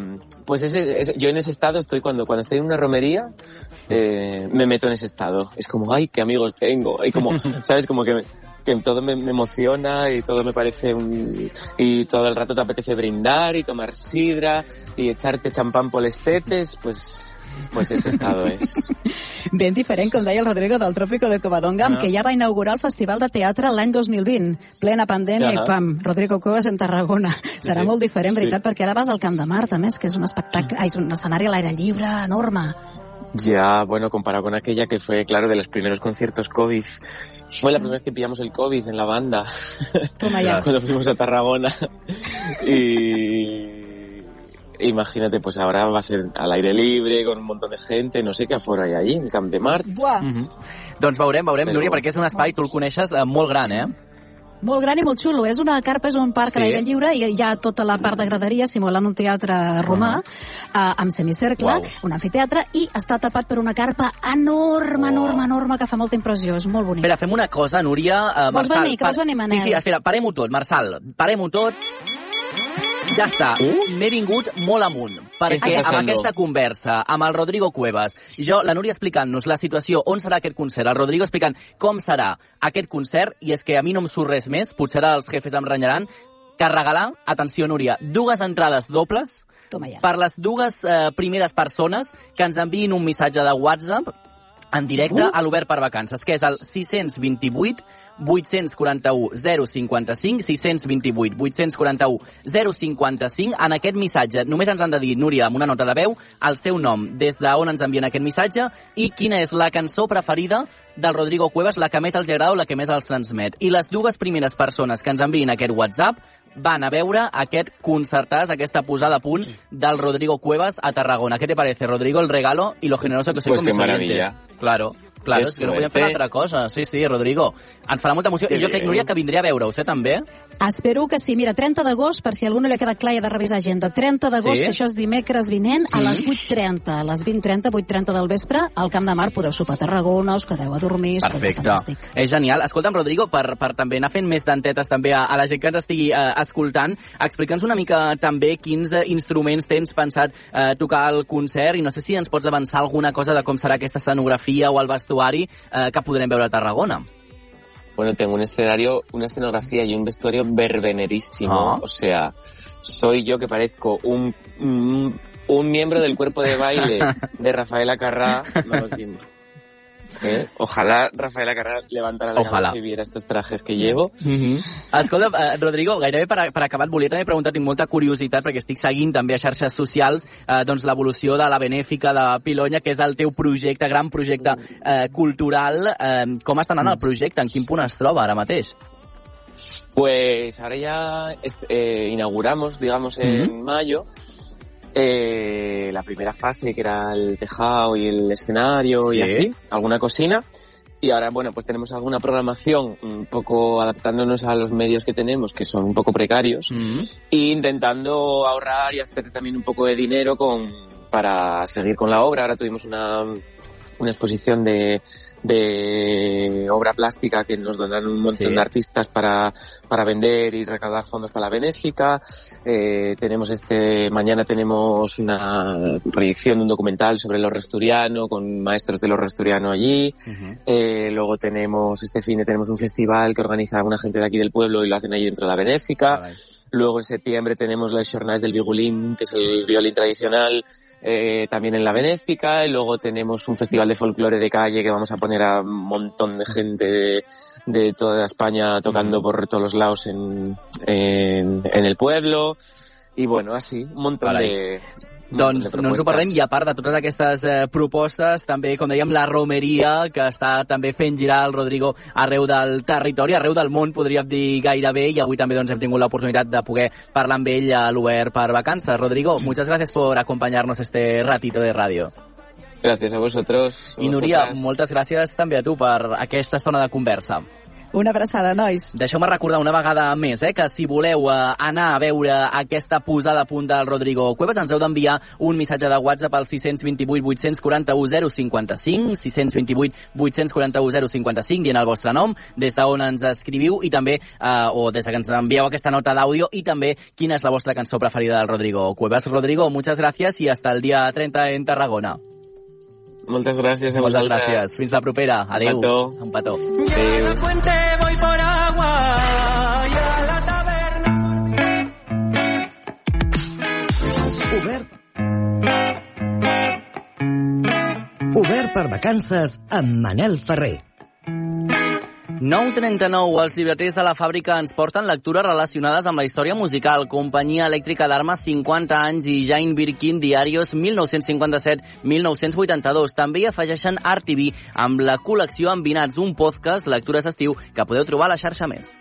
pues ese, yo en ese estado estoy cuando cuando estoy en una romería eh, me meto en ese estado. Es como ay qué amigos tengo y como sabes como que que todo me, me, emociona y todo me parece un... y todo el rato te apetece brindar y tomar sidra y echarte champán por les tetes, pues pues ese estado és. Ben diferent, com deia el Rodrigo del Trópico de Covadonga, ah. que ja va inaugurar el Festival de Teatre l'any 2020, plena pandèmia ah. i pam, Rodrigo Cuevas en Tarragona. Serà sí, molt diferent, sí. veritat, perquè ara vas al Camp de Mar, també, que és un espectacle, és un escenari a l'aire lliure enorme. Ya, bueno, comparado con aquella que fue, claro, de los primeros conciertos COVID, fue la primera vez que pillamos el COVID en la banda. Toma ya. Cuando fuimos a Tarragona. y imagínate, pues ahora va a ser al aire libre, con un montón de gente, no sé què afora hi ha allí, el Camp de Mart. Buah. Mm -hmm. Doncs veurem, veurem, Però... Núria, perquè és un espai, tu el coneixes, eh, molt gran, eh? Molt gran i molt xulo. És una carpa, és un parc sí. a l'aire lliure i hi ha tota la part de graderia simulant un teatre romà uh -huh. uh, amb semicercle, wow. un amfiteatre i està tapat per una carpa enorme, oh. enorme, enorme que fa molta impressió. És molt bonic. Espera, fem una cosa, Núria. Uh, vols Marçal, venir? Que vols venir, Manel? Sí, sí, espera, parem-ho tot, Marçal. Parem-ho tot. Ja està, uh? m'he vingut molt amunt, perquè amb aquesta conversa amb el Rodrigo Cuevas, jo, la Núria explicant-nos la situació, on serà aquest concert, el Rodrigo explicant com serà aquest concert, i és que a mi no em surt res més, potser els jefes em renyaran, que regalar, atenció Núria, dues entrades dobles Toma ja. per les dues eh, primeres persones que ens enviïn un missatge de WhatsApp en directe uh. a l'Obert per Vacances, que és el 628 841 055 628 841 055 en aquest missatge només ens han de dir, Núria, amb una nota de veu el seu nom, des d'on ens envien aquest missatge i quina és la cançó preferida del Rodrigo Cuevas, la que més els agrada o la que més els transmet. I les dues primeres persones que ens enviïn aquest WhatsApp van a veure aquest concertàs, aquesta posada a punt del Rodrigo Cuevas a Tarragona. ¿Qué te parece, Rodrigo, el regalo y lo generoso que soy pues con mis maravilla. Claro. Clar, és, és que no podem fer una altra cosa. Sí, sí, Rodrigo. Ens farà molta emoció. I jo crec, Núria, que vindré a veure-ho, eh, també? Espero que sí. Mira, 30 d'agost, per si a algú no li ha quedat clar, ha de revisar agenda. 30 d'agost, sí? que això és dimecres vinent, a les 8.30, a les 20.30, 8.30 del vespre, al Camp de Mar podeu sopar a Tarragona, us quedeu a dormir. Perfecte. És genial. Escolta'm, Rodrigo, per, per també anar fent més dentetes també a, a la gent que ens estigui eh, escoltant, explica'ns una mica també quins eh, instruments tens pensat eh, tocar al concert i no sé si ens pots avançar alguna cosa de com serà aquesta escenografia o el vestuari eh, que podrem veure a Tarragona. Bueno, tengo un escenario, una escenografía y un vestuario verbenerísimo. Ah. O sea, soy yo que parezco un, un, un miembro del cuerpo de baile de Rafaela Carrà. No, Eh? Ojalà Rafaela Carrà levantara la Ojalà. i viera estos trajes que llevo. Mm -hmm. Escolta, uh, Rodrigo, gairebé per, per acabar et volia també preguntar, tinc molta curiositat perquè estic seguint també a xarxes socials uh, doncs l'evolució de la Benèfica de Pilonya, que és el teu projecte, gran projecte uh, cultural. Uh, com està anant el projecte? En quin punt es troba ara mateix? Pues ahora ya eh, inauguramos, digamos, en mm -hmm. mayo, eh, la primera fase que era el tejado y el escenario Sí. y así, alguna cocina. Y ahora, bueno, pues tenemos alguna programación un poco adaptándonos a los medios que tenemos, que son un poco precarios, Mm. e intentando ahorrar y hacer también un poco de dinero con, para seguir con la obra. Ahora tuvimos una, una exposición de, de obra plástica que nos donaron un montón Sí. de artistas para, para vender y recaudar fondos para la benéfica. Eh, tenemos este, mañana tenemos una proyección de un documental sobre el resturiano con maestros del resturiano allí. Eh, luego tenemos, este fin de tenemos un festival que organiza una gente de aquí del pueblo y lo hacen allí dentro de la benéfica. Luego en septiembre tenemos las jornadas del violín, que es el violín tradicional, eh, también en la Benéfica. Y luego tenemos un festival de folclore de calle que vamos a poner a un montón de gente de, de toda España tocando por todos los lados en, en, en el pueblo. Y bueno, así, un montón de... Doncs no ens ho parlem i a part de totes aquestes eh, propostes, també, com dèiem, la romeria, que està també fent girar el Rodrigo arreu del territori, arreu del món, podríem dir gairebé, i avui també doncs, hem tingut l'oportunitat de poder parlar amb ell a l'Obert per vacances. Rodrigo, muchas gracias por acompañarnos este ratito de ràdio. Gracias a vosotros. I Núria, moltes gràcies també a tu per aquesta estona de conversa. Una abraçada, nois. Deixeu-me recordar una vegada més eh, que si voleu eh, anar a veure aquesta posada a punt del Rodrigo Cuevas ens heu d'enviar un missatge de WhatsApp al 628 841 055 628 841 055 dient el vostre nom, des d'on ens escriviu i també, eh, o des que ens envieu aquesta nota d'àudio i també quina és la vostra cançó preferida del Rodrigo Cuevas. Rodrigo, muchas gracias y hasta el día 30 en Tarragona. Moltes gràcies a Moltes vosaltres. gràcies. Fins la propera. Adéu. Un petó. Un petó. a la fuente voy por agua y a la. Obert per vacances amb Manel Ferrer. 9.39. Els llibreters de la fàbrica ens porten lectures relacionades amb la història musical. Companyia Elèctrica d'Armes, 50 anys i Jane Birkin, Diarios 1957-1982. També hi afegeixen Art TV amb la col·lecció Envinats, un podcast, lectures estiu, que podeu trobar a la xarxa més.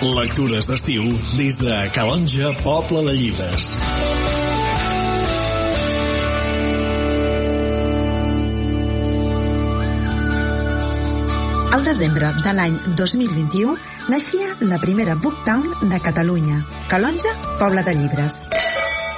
Lectures d'estiu des de Calonja, Poble de Llibres. Al desembre de l'any 2021 naixia la primera Booktown de Catalunya, Calonja, Poble de Llibres.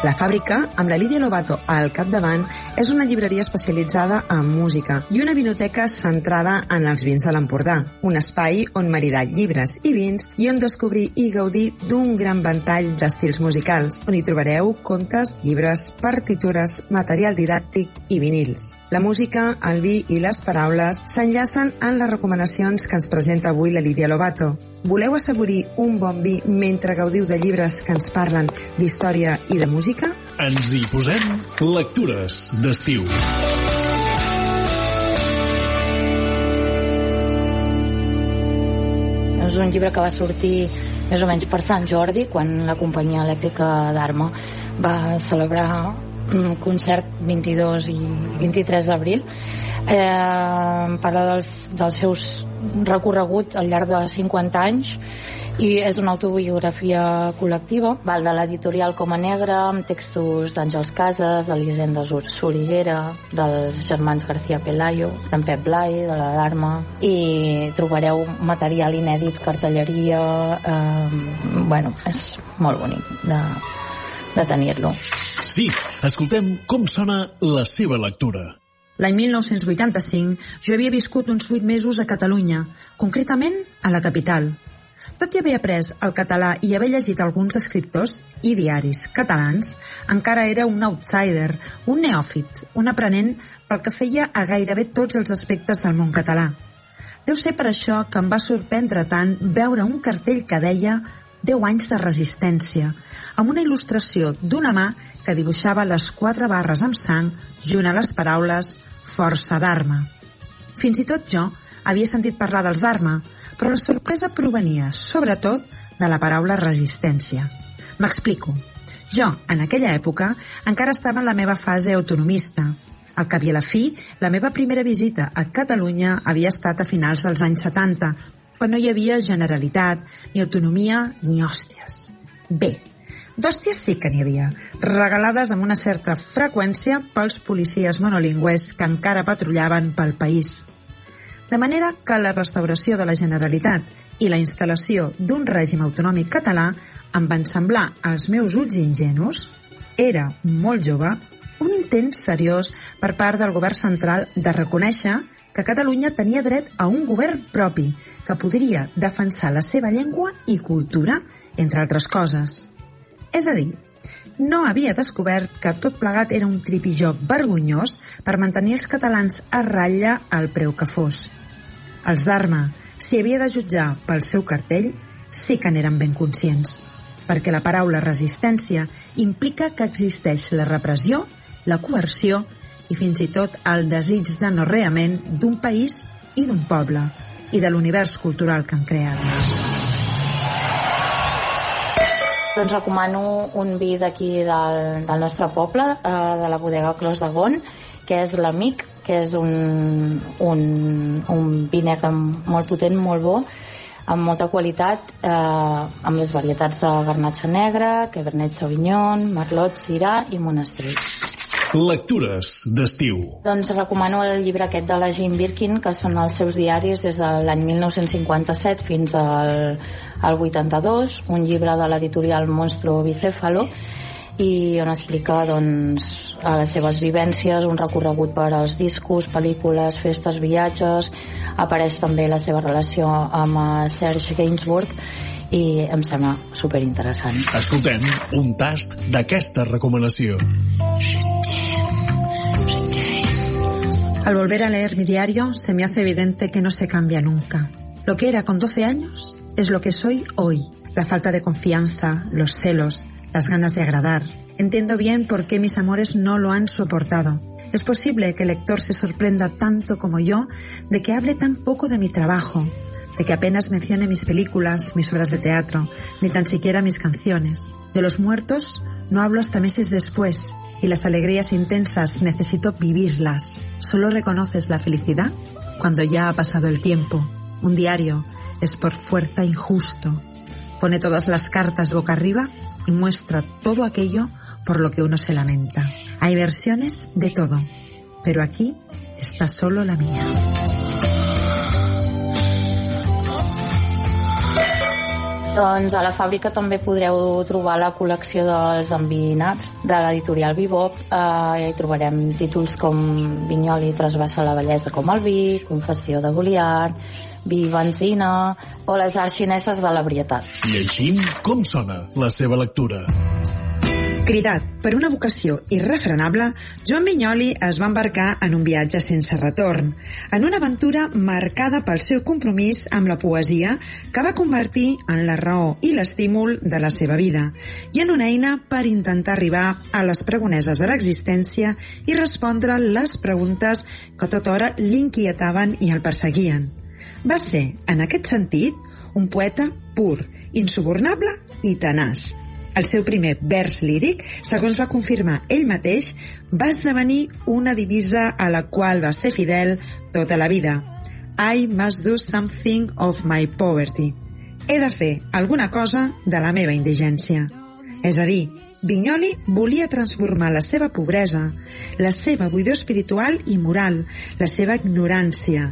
La fàbrica, amb la Lídia Lobato al capdavant, és una llibreria especialitzada en música i una vinoteca centrada en els vins de l'Empordà, un espai on maridar llibres i vins i on descobrir i gaudir d'un gran ventall d'estils musicals, on hi trobareu contes, llibres, partitures, material didàctic i vinils. La música, el vi i les paraules s'enllacen en les recomanacions que ens presenta avui la Lídia Lobato. Voleu assaborir un bon vi mentre gaudiu de llibres que ens parlen d'història i de música? Ens hi posem lectures d'estiu. És un llibre que va sortir més o menys per Sant Jordi, quan la companyia elèctrica d'Arma va celebrar un concert 22 i 23 d'abril. Eh, parla dels, dels seus recorreguts al llarg de 50 anys i és una autobiografia col·lectiva val de l'editorial Coma Negra amb textos d'Àngels Casas, d'Elisenda Soriguera dels germans García Pelayo d'en Pep Blai, de l'Alarma i trobareu material inèdit cartelleria eh, bueno, és molt bonic de, de tenir-lo Sí, escoltem com sona la seva lectura. L'any 1985 jo havia viscut uns 8 mesos a Catalunya, concretament a la capital. Tot i haver après el català i haver llegit alguns escriptors i diaris catalans, encara era un outsider, un neòfit, un aprenent pel que feia a gairebé tots els aspectes del món català. Deu ser per això que em va sorprendre tant veure un cartell que deia 10 anys de resistència, amb una il·lustració d'una mà que dibuixava les quatre barres amb sang junt a les paraules força d'arma. Fins i tot jo havia sentit parlar dels d'arma, però la sorpresa provenia, sobretot, de la paraula resistència. M'explico. Jo, en aquella època, encara estava en la meva fase autonomista. Al cap i a la fi, la meva primera visita a Catalunya havia estat a finals dels anys 70, quan no hi havia generalitat, ni autonomia, ni hòsties. Bé, D'hòsties sí que n'hi havia, regalades amb una certa freqüència pels policies monolingües que encara patrullaven pel país. De manera que la restauració de la Generalitat i la instal·lació d'un règim autonòmic català em van semblar als meus ulls ingenus, era molt jove, un intent seriós per part del govern central de reconèixer que Catalunya tenia dret a un govern propi que podria defensar la seva llengua i cultura, entre altres coses. És a dir, no havia descobert que tot plegat era un tripijoc vergonyós per mantenir els catalans a ratlla al preu que fos. Els d'Arma, si havia de jutjar pel seu cartell, sí que n'eren ben conscients, perquè la paraula resistència implica que existeix la repressió, la coerció i fins i tot el desig de no reament d'un país i d'un poble i de l'univers cultural que han creat. Doncs recomano un vi d'aquí del, del nostre poble, eh, de la bodega Clos de Gon, que és l'Amic, que és un, un, un vi negre molt potent, molt bo, amb molta qualitat, eh, amb les varietats de garnatxa negra, Cabernet Sauvignon, Merlot, Syrah i Monastrell. Lectures d'estiu. Doncs recomano el llibre aquest de la Jane Birkin, que són els seus diaris des de l'any 1957 fins al, al 82, un llibre de l'editorial Monstro Bicéfalo, i on explica doncs, les seves vivències, un recorregut per als discos, pel·lícules, festes, viatges, apareix també la seva relació amb Serge Gainsbourg i em sembla super interessant. Escoltem un tast d'aquesta recomanació. Al volver a leer mi diario, se me hace evidente que no se cambia nunca. Lo que era con 12 años es lo que soy hoy. La falta de confianza, los celos, las ganas de agradar. Entiendo bien por qué mis amores no lo han soportado. Es posible que el lector se sorprenda tanto como yo de que hable tan poco de mi trabajo, de que apenas mencione mis películas, mis obras de teatro, ni tan siquiera mis canciones. De los muertos no hablo hasta meses después y las alegrías intensas necesito vivirlas. Solo reconoces la felicidad cuando ya ha pasado el tiempo. Un diario es por fuerza injusto. Pone todas las cartas boca arriba y muestra todo aquello por lo que uno se lamenta. Hay versiones de todo, pero aquí está solo la mía. Doncs a la fàbrica també podreu trobar la col·lecció dels envinats de l'editorial Bebop. Eh, hi trobarem títols com Vinyoli trasbassa la bellesa com el vi, Confessió de Goliat, Vi benzina o les arts xineses de la varietat. Llegim com sona la seva lectura. Cridat per una vocació irrefrenable, Joan Vinyoli es va embarcar en un viatge sense retorn, en una aventura marcada pel seu compromís amb la poesia que va convertir en la raó i l'estímul de la seva vida i en una eina per intentar arribar a les pregoneses de l'existència i respondre les preguntes que tota hora l'inquietaven i el perseguien. Va ser, en aquest sentit, un poeta pur, insubornable i tenaç, el seu primer vers líric, segons va confirmar ell mateix, va esdevenir una divisa a la qual va ser fidel tota la vida. I must do something of my poverty. He de fer alguna cosa de la meva indigència. És a dir, Vinyoli volia transformar la seva pobresa, la seva buidor espiritual i moral, la seva ignorància,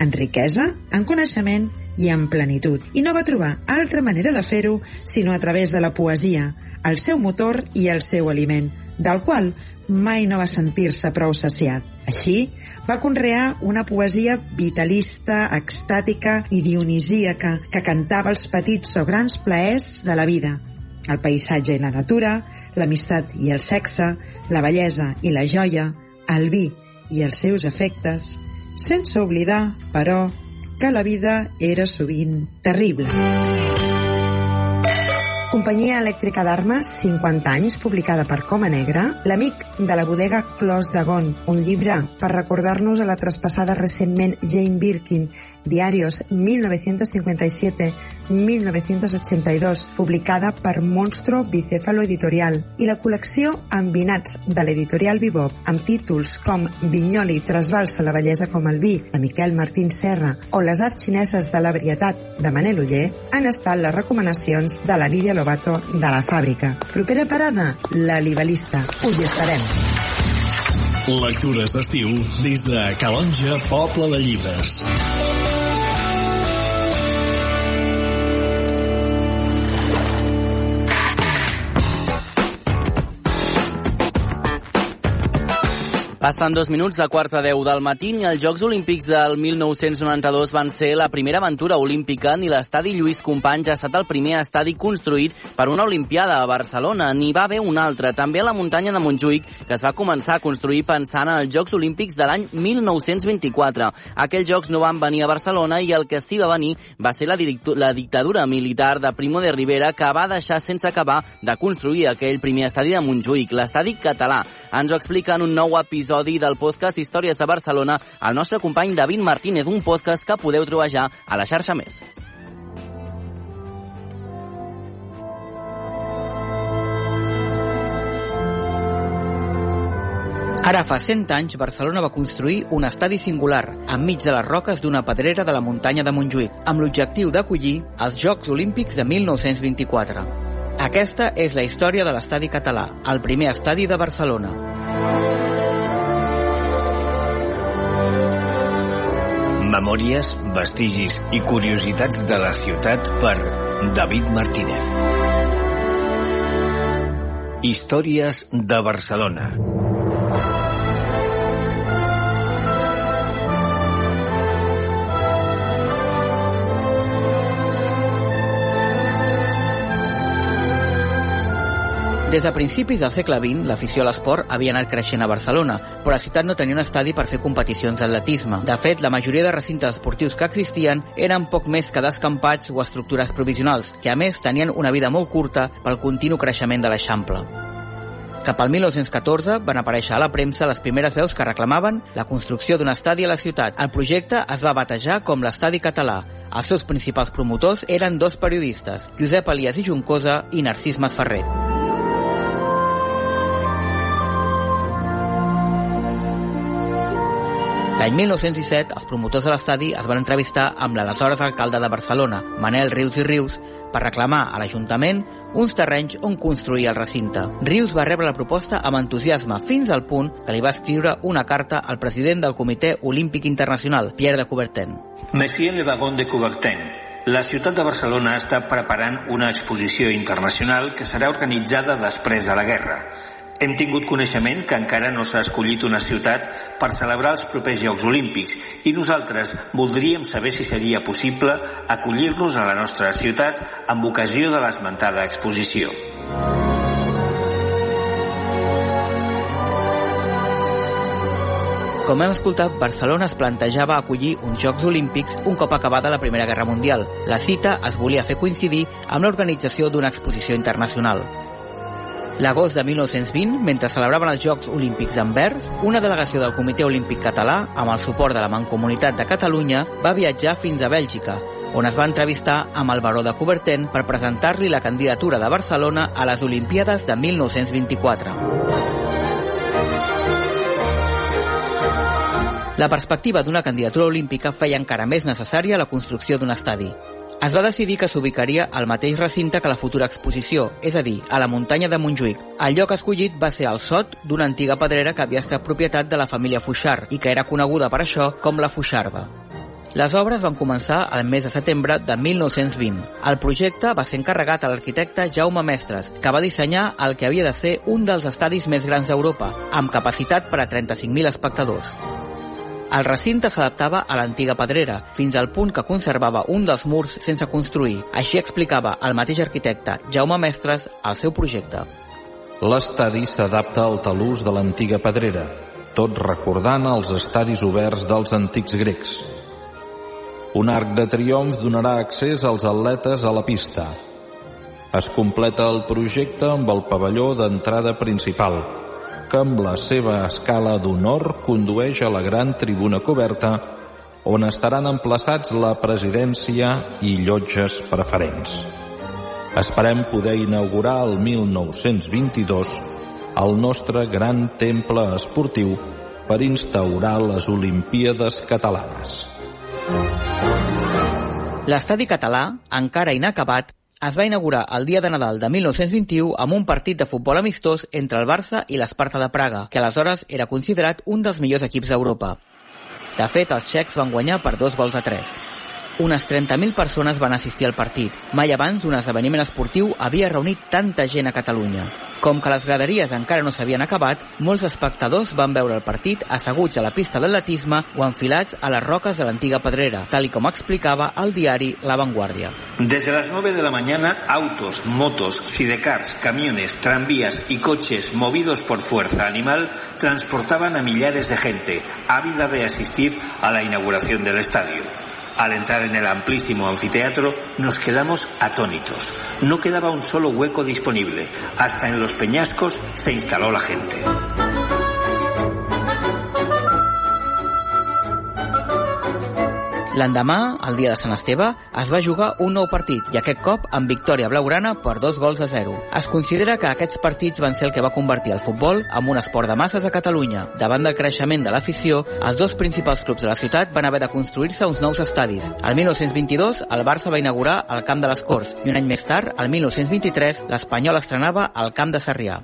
en riquesa, en coneixement i en plenitud. I no va trobar altra manera de fer-ho sinó a través de la poesia, el seu motor i el seu aliment, del qual mai no va sentir-se prou saciat. Així, va conrear una poesia vitalista, extàtica i dionisíaca que cantava els petits o grans plaers de la vida, el paisatge i la natura, l'amistat i el sexe, la bellesa i la joia, el vi i els seus efectes, sense oblidar, però, que la vida era sovint terrible. Companyia Elèctrica d'Armes, 50 anys, publicada per Coma Negra, l'amic de la bodega Clos de Gon, un llibre per recordar-nos a la traspassada recentment Jane Birkin, Diarios 1957-1982, publicada per Monstro Bicéfalo Editorial, i la col·lecció Envinats de l'editorial Bebop, amb títols com Vinyoli trasbalsa la bellesa com el vi, de Miquel Martín Serra, o Les arts xineses de la varietat, de Manel Uller, han estat les recomanacions de la Lídia Lobato de la fàbrica. Propera parada, la Libalista. Us hi esperem. Lectures d'estiu des de Calonja, Poble de Llibres. Passen dos minuts de quarts de deu del matí i els Jocs Olímpics del 1992 van ser la primera aventura olímpica ni l'estadi Lluís Companys ha estat el primer estadi construït per una Olimpiada a Barcelona. N'hi va haver un altre, també a la muntanya de Montjuïc, que es va començar a construir pensant en els Jocs Olímpics de l'any 1924. Aquells Jocs no van venir a Barcelona i el que sí va venir va ser la, la dictadura militar de Primo de Rivera que va deixar sense acabar de construir aquell primer estadi de Montjuïc, l'estadi català. Ens ho explica en un nou episodi episodi del podcast Històries de Barcelona el nostre company David Martínez, un podcast que podeu trobar ja a la xarxa més. Ara fa 100 anys, Barcelona va construir un estadi singular, enmig de les roques d'una pedrera de la muntanya de Montjuïc, amb l'objectiu d'acollir els Jocs Olímpics de 1924. Aquesta és la història de l'estadi català, el primer estadi de Barcelona. Memòries, vestigis i curiositats de la ciutat per David Martínez. Històries de Barcelona. Des de principis del segle XX, l'afició a l'esport havia anat creixent a Barcelona, però la ciutat no tenia un estadi per fer competicions d'atletisme. De fet, la majoria de recintes esportius que existien eren poc més que descampats o estructures provisionals, que a més tenien una vida molt curta pel continu creixement de l'Eixample. Cap al 1914 van aparèixer a la premsa les primeres veus que reclamaven la construcció d'un estadi a la ciutat. El projecte es va batejar com l'Estadi Català. Els seus principals promotors eren dos periodistes, Josep Elias i Juncosa i Narcís Masferrer. L'any 1917, els promotors de l'estadi es van entrevistar amb l'aleshores alcalde de Barcelona, Manel Rius i Rius, per reclamar a l'Ajuntament uns terrenys on construir el recinte. Rius va rebre la proposta amb entusiasme fins al punt que li va escriure una carta al president del Comitè Olímpic Internacional, Pierre de Coubertin. Monsieur Le Wagon de Coubertin, la ciutat de Barcelona està preparant una exposició internacional que serà organitzada després de la guerra. Hem tingut coneixement que encara no s'ha escollit una ciutat per celebrar els propers Jocs Olímpics i nosaltres voldríem saber si seria possible acollir-los a la nostra ciutat amb ocasió de l'esmentada exposició. Com hem escoltat, Barcelona es plantejava acollir uns Jocs Olímpics un cop acabada la Primera Guerra Mundial. La cita es volia fer coincidir amb l'organització d'una exposició internacional. L'agost de 1920, mentre celebraven els Jocs Olímpics d'Anvers, una delegació del Comitè Olímpic Català, amb el suport de la Mancomunitat de Catalunya, va viatjar fins a Bèlgica, on es va entrevistar amb el baró de Coubertin per presentar-li la candidatura de Barcelona a les Olimpíades de 1924. La perspectiva d'una candidatura olímpica feia encara més necessària la construcció d'un estadi. Es va decidir que s'ubicaria al mateix recinte que la futura exposició, és a dir, a la muntanya de Montjuïc. El lloc escollit va ser el sot d'una antiga pedrera que havia estat propietat de la família Fuixart i que era coneguda per això com la Fuixarda. Les obres van començar al mes de setembre de 1920. El projecte va ser encarregat a l'arquitecte Jaume Mestres, que va dissenyar el que havia de ser un dels estadis més grans d'Europa, amb capacitat per a 35.000 espectadors. El recinte s'adaptava a l'antiga pedrera, fins al punt que conservava un dels murs sense construir. Així explicava el mateix arquitecte Jaume Mestres el seu projecte. L'estadi s'adapta al talús de l'antiga pedrera, tot recordant els estadis oberts dels antics grecs. Un arc de triomf donarà accés als atletes a la pista. Es completa el projecte amb el pavelló d'entrada principal, que amb la seva escala d'honor condueix a la gran tribuna coberta on estaran emplaçats la presidència i llotges preferents. Esperem poder inaugurar el 1922 el nostre gran temple esportiu per instaurar les Olimpíades catalanes. L'estadi català, encara inacabat, es va inaugurar el dia de Nadal de 1921 amb un partit de futbol amistós entre el Barça i l'Esparta de Praga, que aleshores era considerat un dels millors equips d'Europa. De fet, els txecs van guanyar per dos gols a tres. Unes 30.000 persones van assistir al partit. Mai abans un esdeveniment esportiu havia reunit tanta gent a Catalunya. Com que les graderies encara no s'havien acabat, molts espectadors van veure el partit asseguts a la pista d'atletisme o enfilats a les roques de l'antiga pedrera, tal i com explicava el diari La Vanguardia. Desde las 9 de la mañana, autos, motos, sidecars, camiones, tranvías y coches movidos por fuerza animal transportaban a millares de gente, ávida de asistir a la inauguración del estadio. Al entrar en el amplísimo anfiteatro nos quedamos atónitos. No quedaba un solo hueco disponible. Hasta en los peñascos se instaló la gente. L'endemà, el dia de Sant Esteve, es va jugar un nou partit i aquest cop amb victòria blaugrana per dos gols a zero. Es considera que aquests partits van ser el que va convertir el futbol en un esport de masses a Catalunya. Davant del creixement de l'afició, els dos principals clubs de la ciutat van haver de construir-se uns nous estadis. El 1922, el Barça va inaugurar el Camp de les Corts i un any més tard, el 1923, l'Espanyol estrenava al Camp de Sarrià.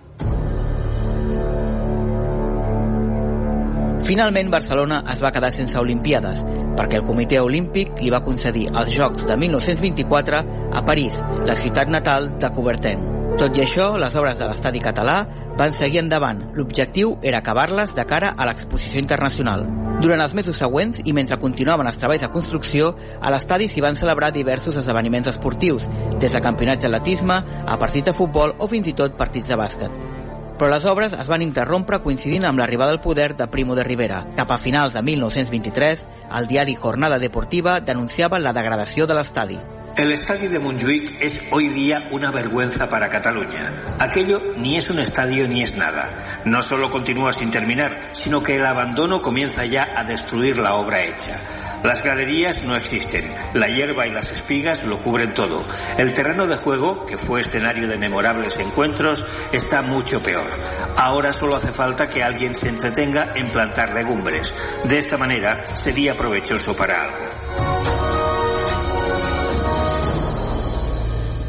Finalment, Barcelona es va quedar sense Olimpiades, perquè el Comitè Olímpic li va concedir els Jocs de 1924 a París, la ciutat natal de Coubertin. Tot i això, les obres de l'estadi català van seguir endavant. L'objectiu era acabar-les de cara a l'exposició internacional. Durant els mesos següents, i mentre continuaven els treballs de construcció, a l'estadi s'hi van celebrar diversos esdeveniments esportius, des de campionats d'atletisme a partits de futbol o fins i tot partits de bàsquet però les obres es van interrompre coincidint amb l'arribada al poder de Primo de Rivera. Cap a finals de 1923, el diari Jornada Deportiva denunciava la degradació de l'estadi. El estadio de Montjuic es hoy día una vergüenza para Cataluña. Aquello ni es un estadio ni es nada. No solo continúa sin terminar, sino que el abandono comienza ya a destruir la obra hecha. Las graderías no existen, la hierba y las espigas lo cubren todo. El terreno de juego, que fue escenario de memorables encuentros, está mucho peor. Ahora solo hace falta que alguien se entretenga en plantar legumbres. De esta manera sería provechoso para algo.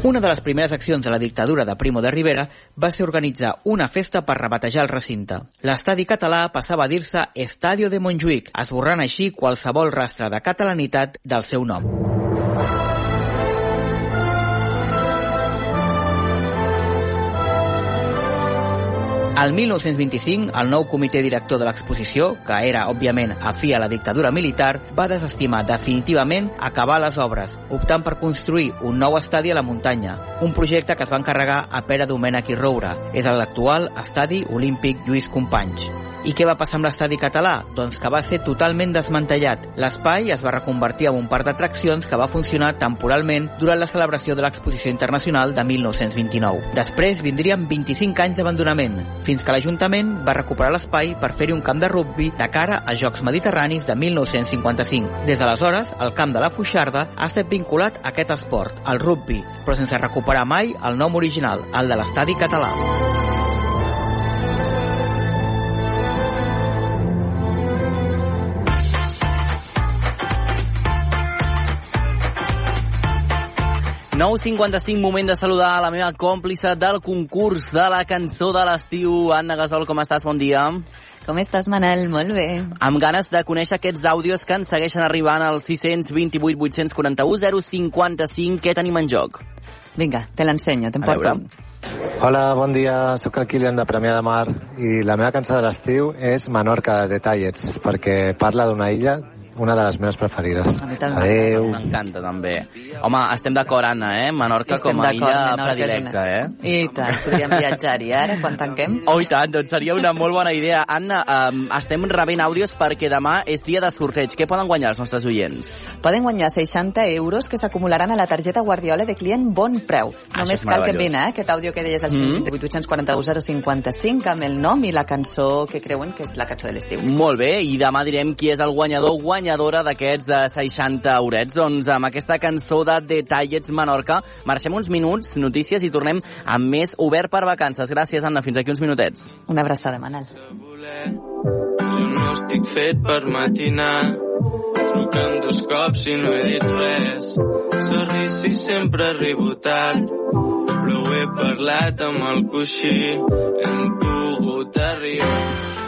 Una de les primeres accions de la dictadura de Primo de Rivera va ser organitzar una festa per rebatejar el recinte. L'estadi català passava a dir-se Estadio de Montjuïc, esborrant així qualsevol rastre de catalanitat del seu nom. Al 1925, el nou comitè director de l'exposició, que era, òbviament, afí a la dictadura militar, va desestimar definitivament acabar les obres, optant per construir un nou estadi a la muntanya, un projecte que es va encarregar a Pere Domènech i Roura. És l'actual Estadi Olímpic Lluís Companys. I què va passar amb l'estadi català? Doncs que va ser totalment desmantellat. L'espai es va reconvertir en un parc d'atraccions que va funcionar temporalment durant la celebració de l'exposició internacional de 1929. Després vindrien 25 anys d'abandonament, fins que l'Ajuntament va recuperar l'espai per fer-hi un camp de rugbi de cara a Jocs Mediterranis de 1955. Des d'aleshores, el camp de la Fuixarda ha estat vinculat a aquest esport, el rugbi, però sense recuperar mai el nom original, el de l'estadi català. ...9.55, moment de saludar a la meva còmplice del concurs de la cançó de l'estiu. Anna Gasol, com estàs? Bon dia. Com estàs, Manel? Molt bé. Amb ganes de conèixer aquests àudios que ens segueixen arribant al 628 841 055. Què tenim en joc? Vinga, te l'ensenyo, te'n porto. Hola, bon dia, sóc el Kilian de Premià de Mar i la meva cançó de l'estiu és Menorca de Tallets perquè parla d'una illa una de les meves preferides. A mi també. Adéu. M'encanta, també. Home, estem d'acord, Anna, eh? Menorca Estem com a illa Menorca predilecta, una- eh? I tant, podríem viatjar-hi ara, quan tanquem. Oh, i tant, doncs seria una molt bona idea. Anna, um, estem rebent àudios perquè demà és dia de sorteig. Què poden guanyar els nostres oients? Poden guanyar 60 euros que s'acumularan a la targeta Guardiola de client Bon Preu. Ah, Només cal que enviïn eh, aquest àudio que deies al Mm. 528 841 055 amb el nom i la cançó que creuen que és la cançó de l'estiu. Molt bé, i demà direm qui és el guanyador o guanyadora d'aquests de 60 eurets. Doncs amb aquesta cançó de Detallets Menorca marxem uns minuts, notícies, i tornem amb més Obert per Vacances. Gràcies, Anna. Fins aquí uns minutets. Una abraçada, Manel. Jo no estic fet per matinar Trucant dos cops i no he dit res Sorry si sempre arribo tard Però ho he parlat amb el coixí Hem pogut arribar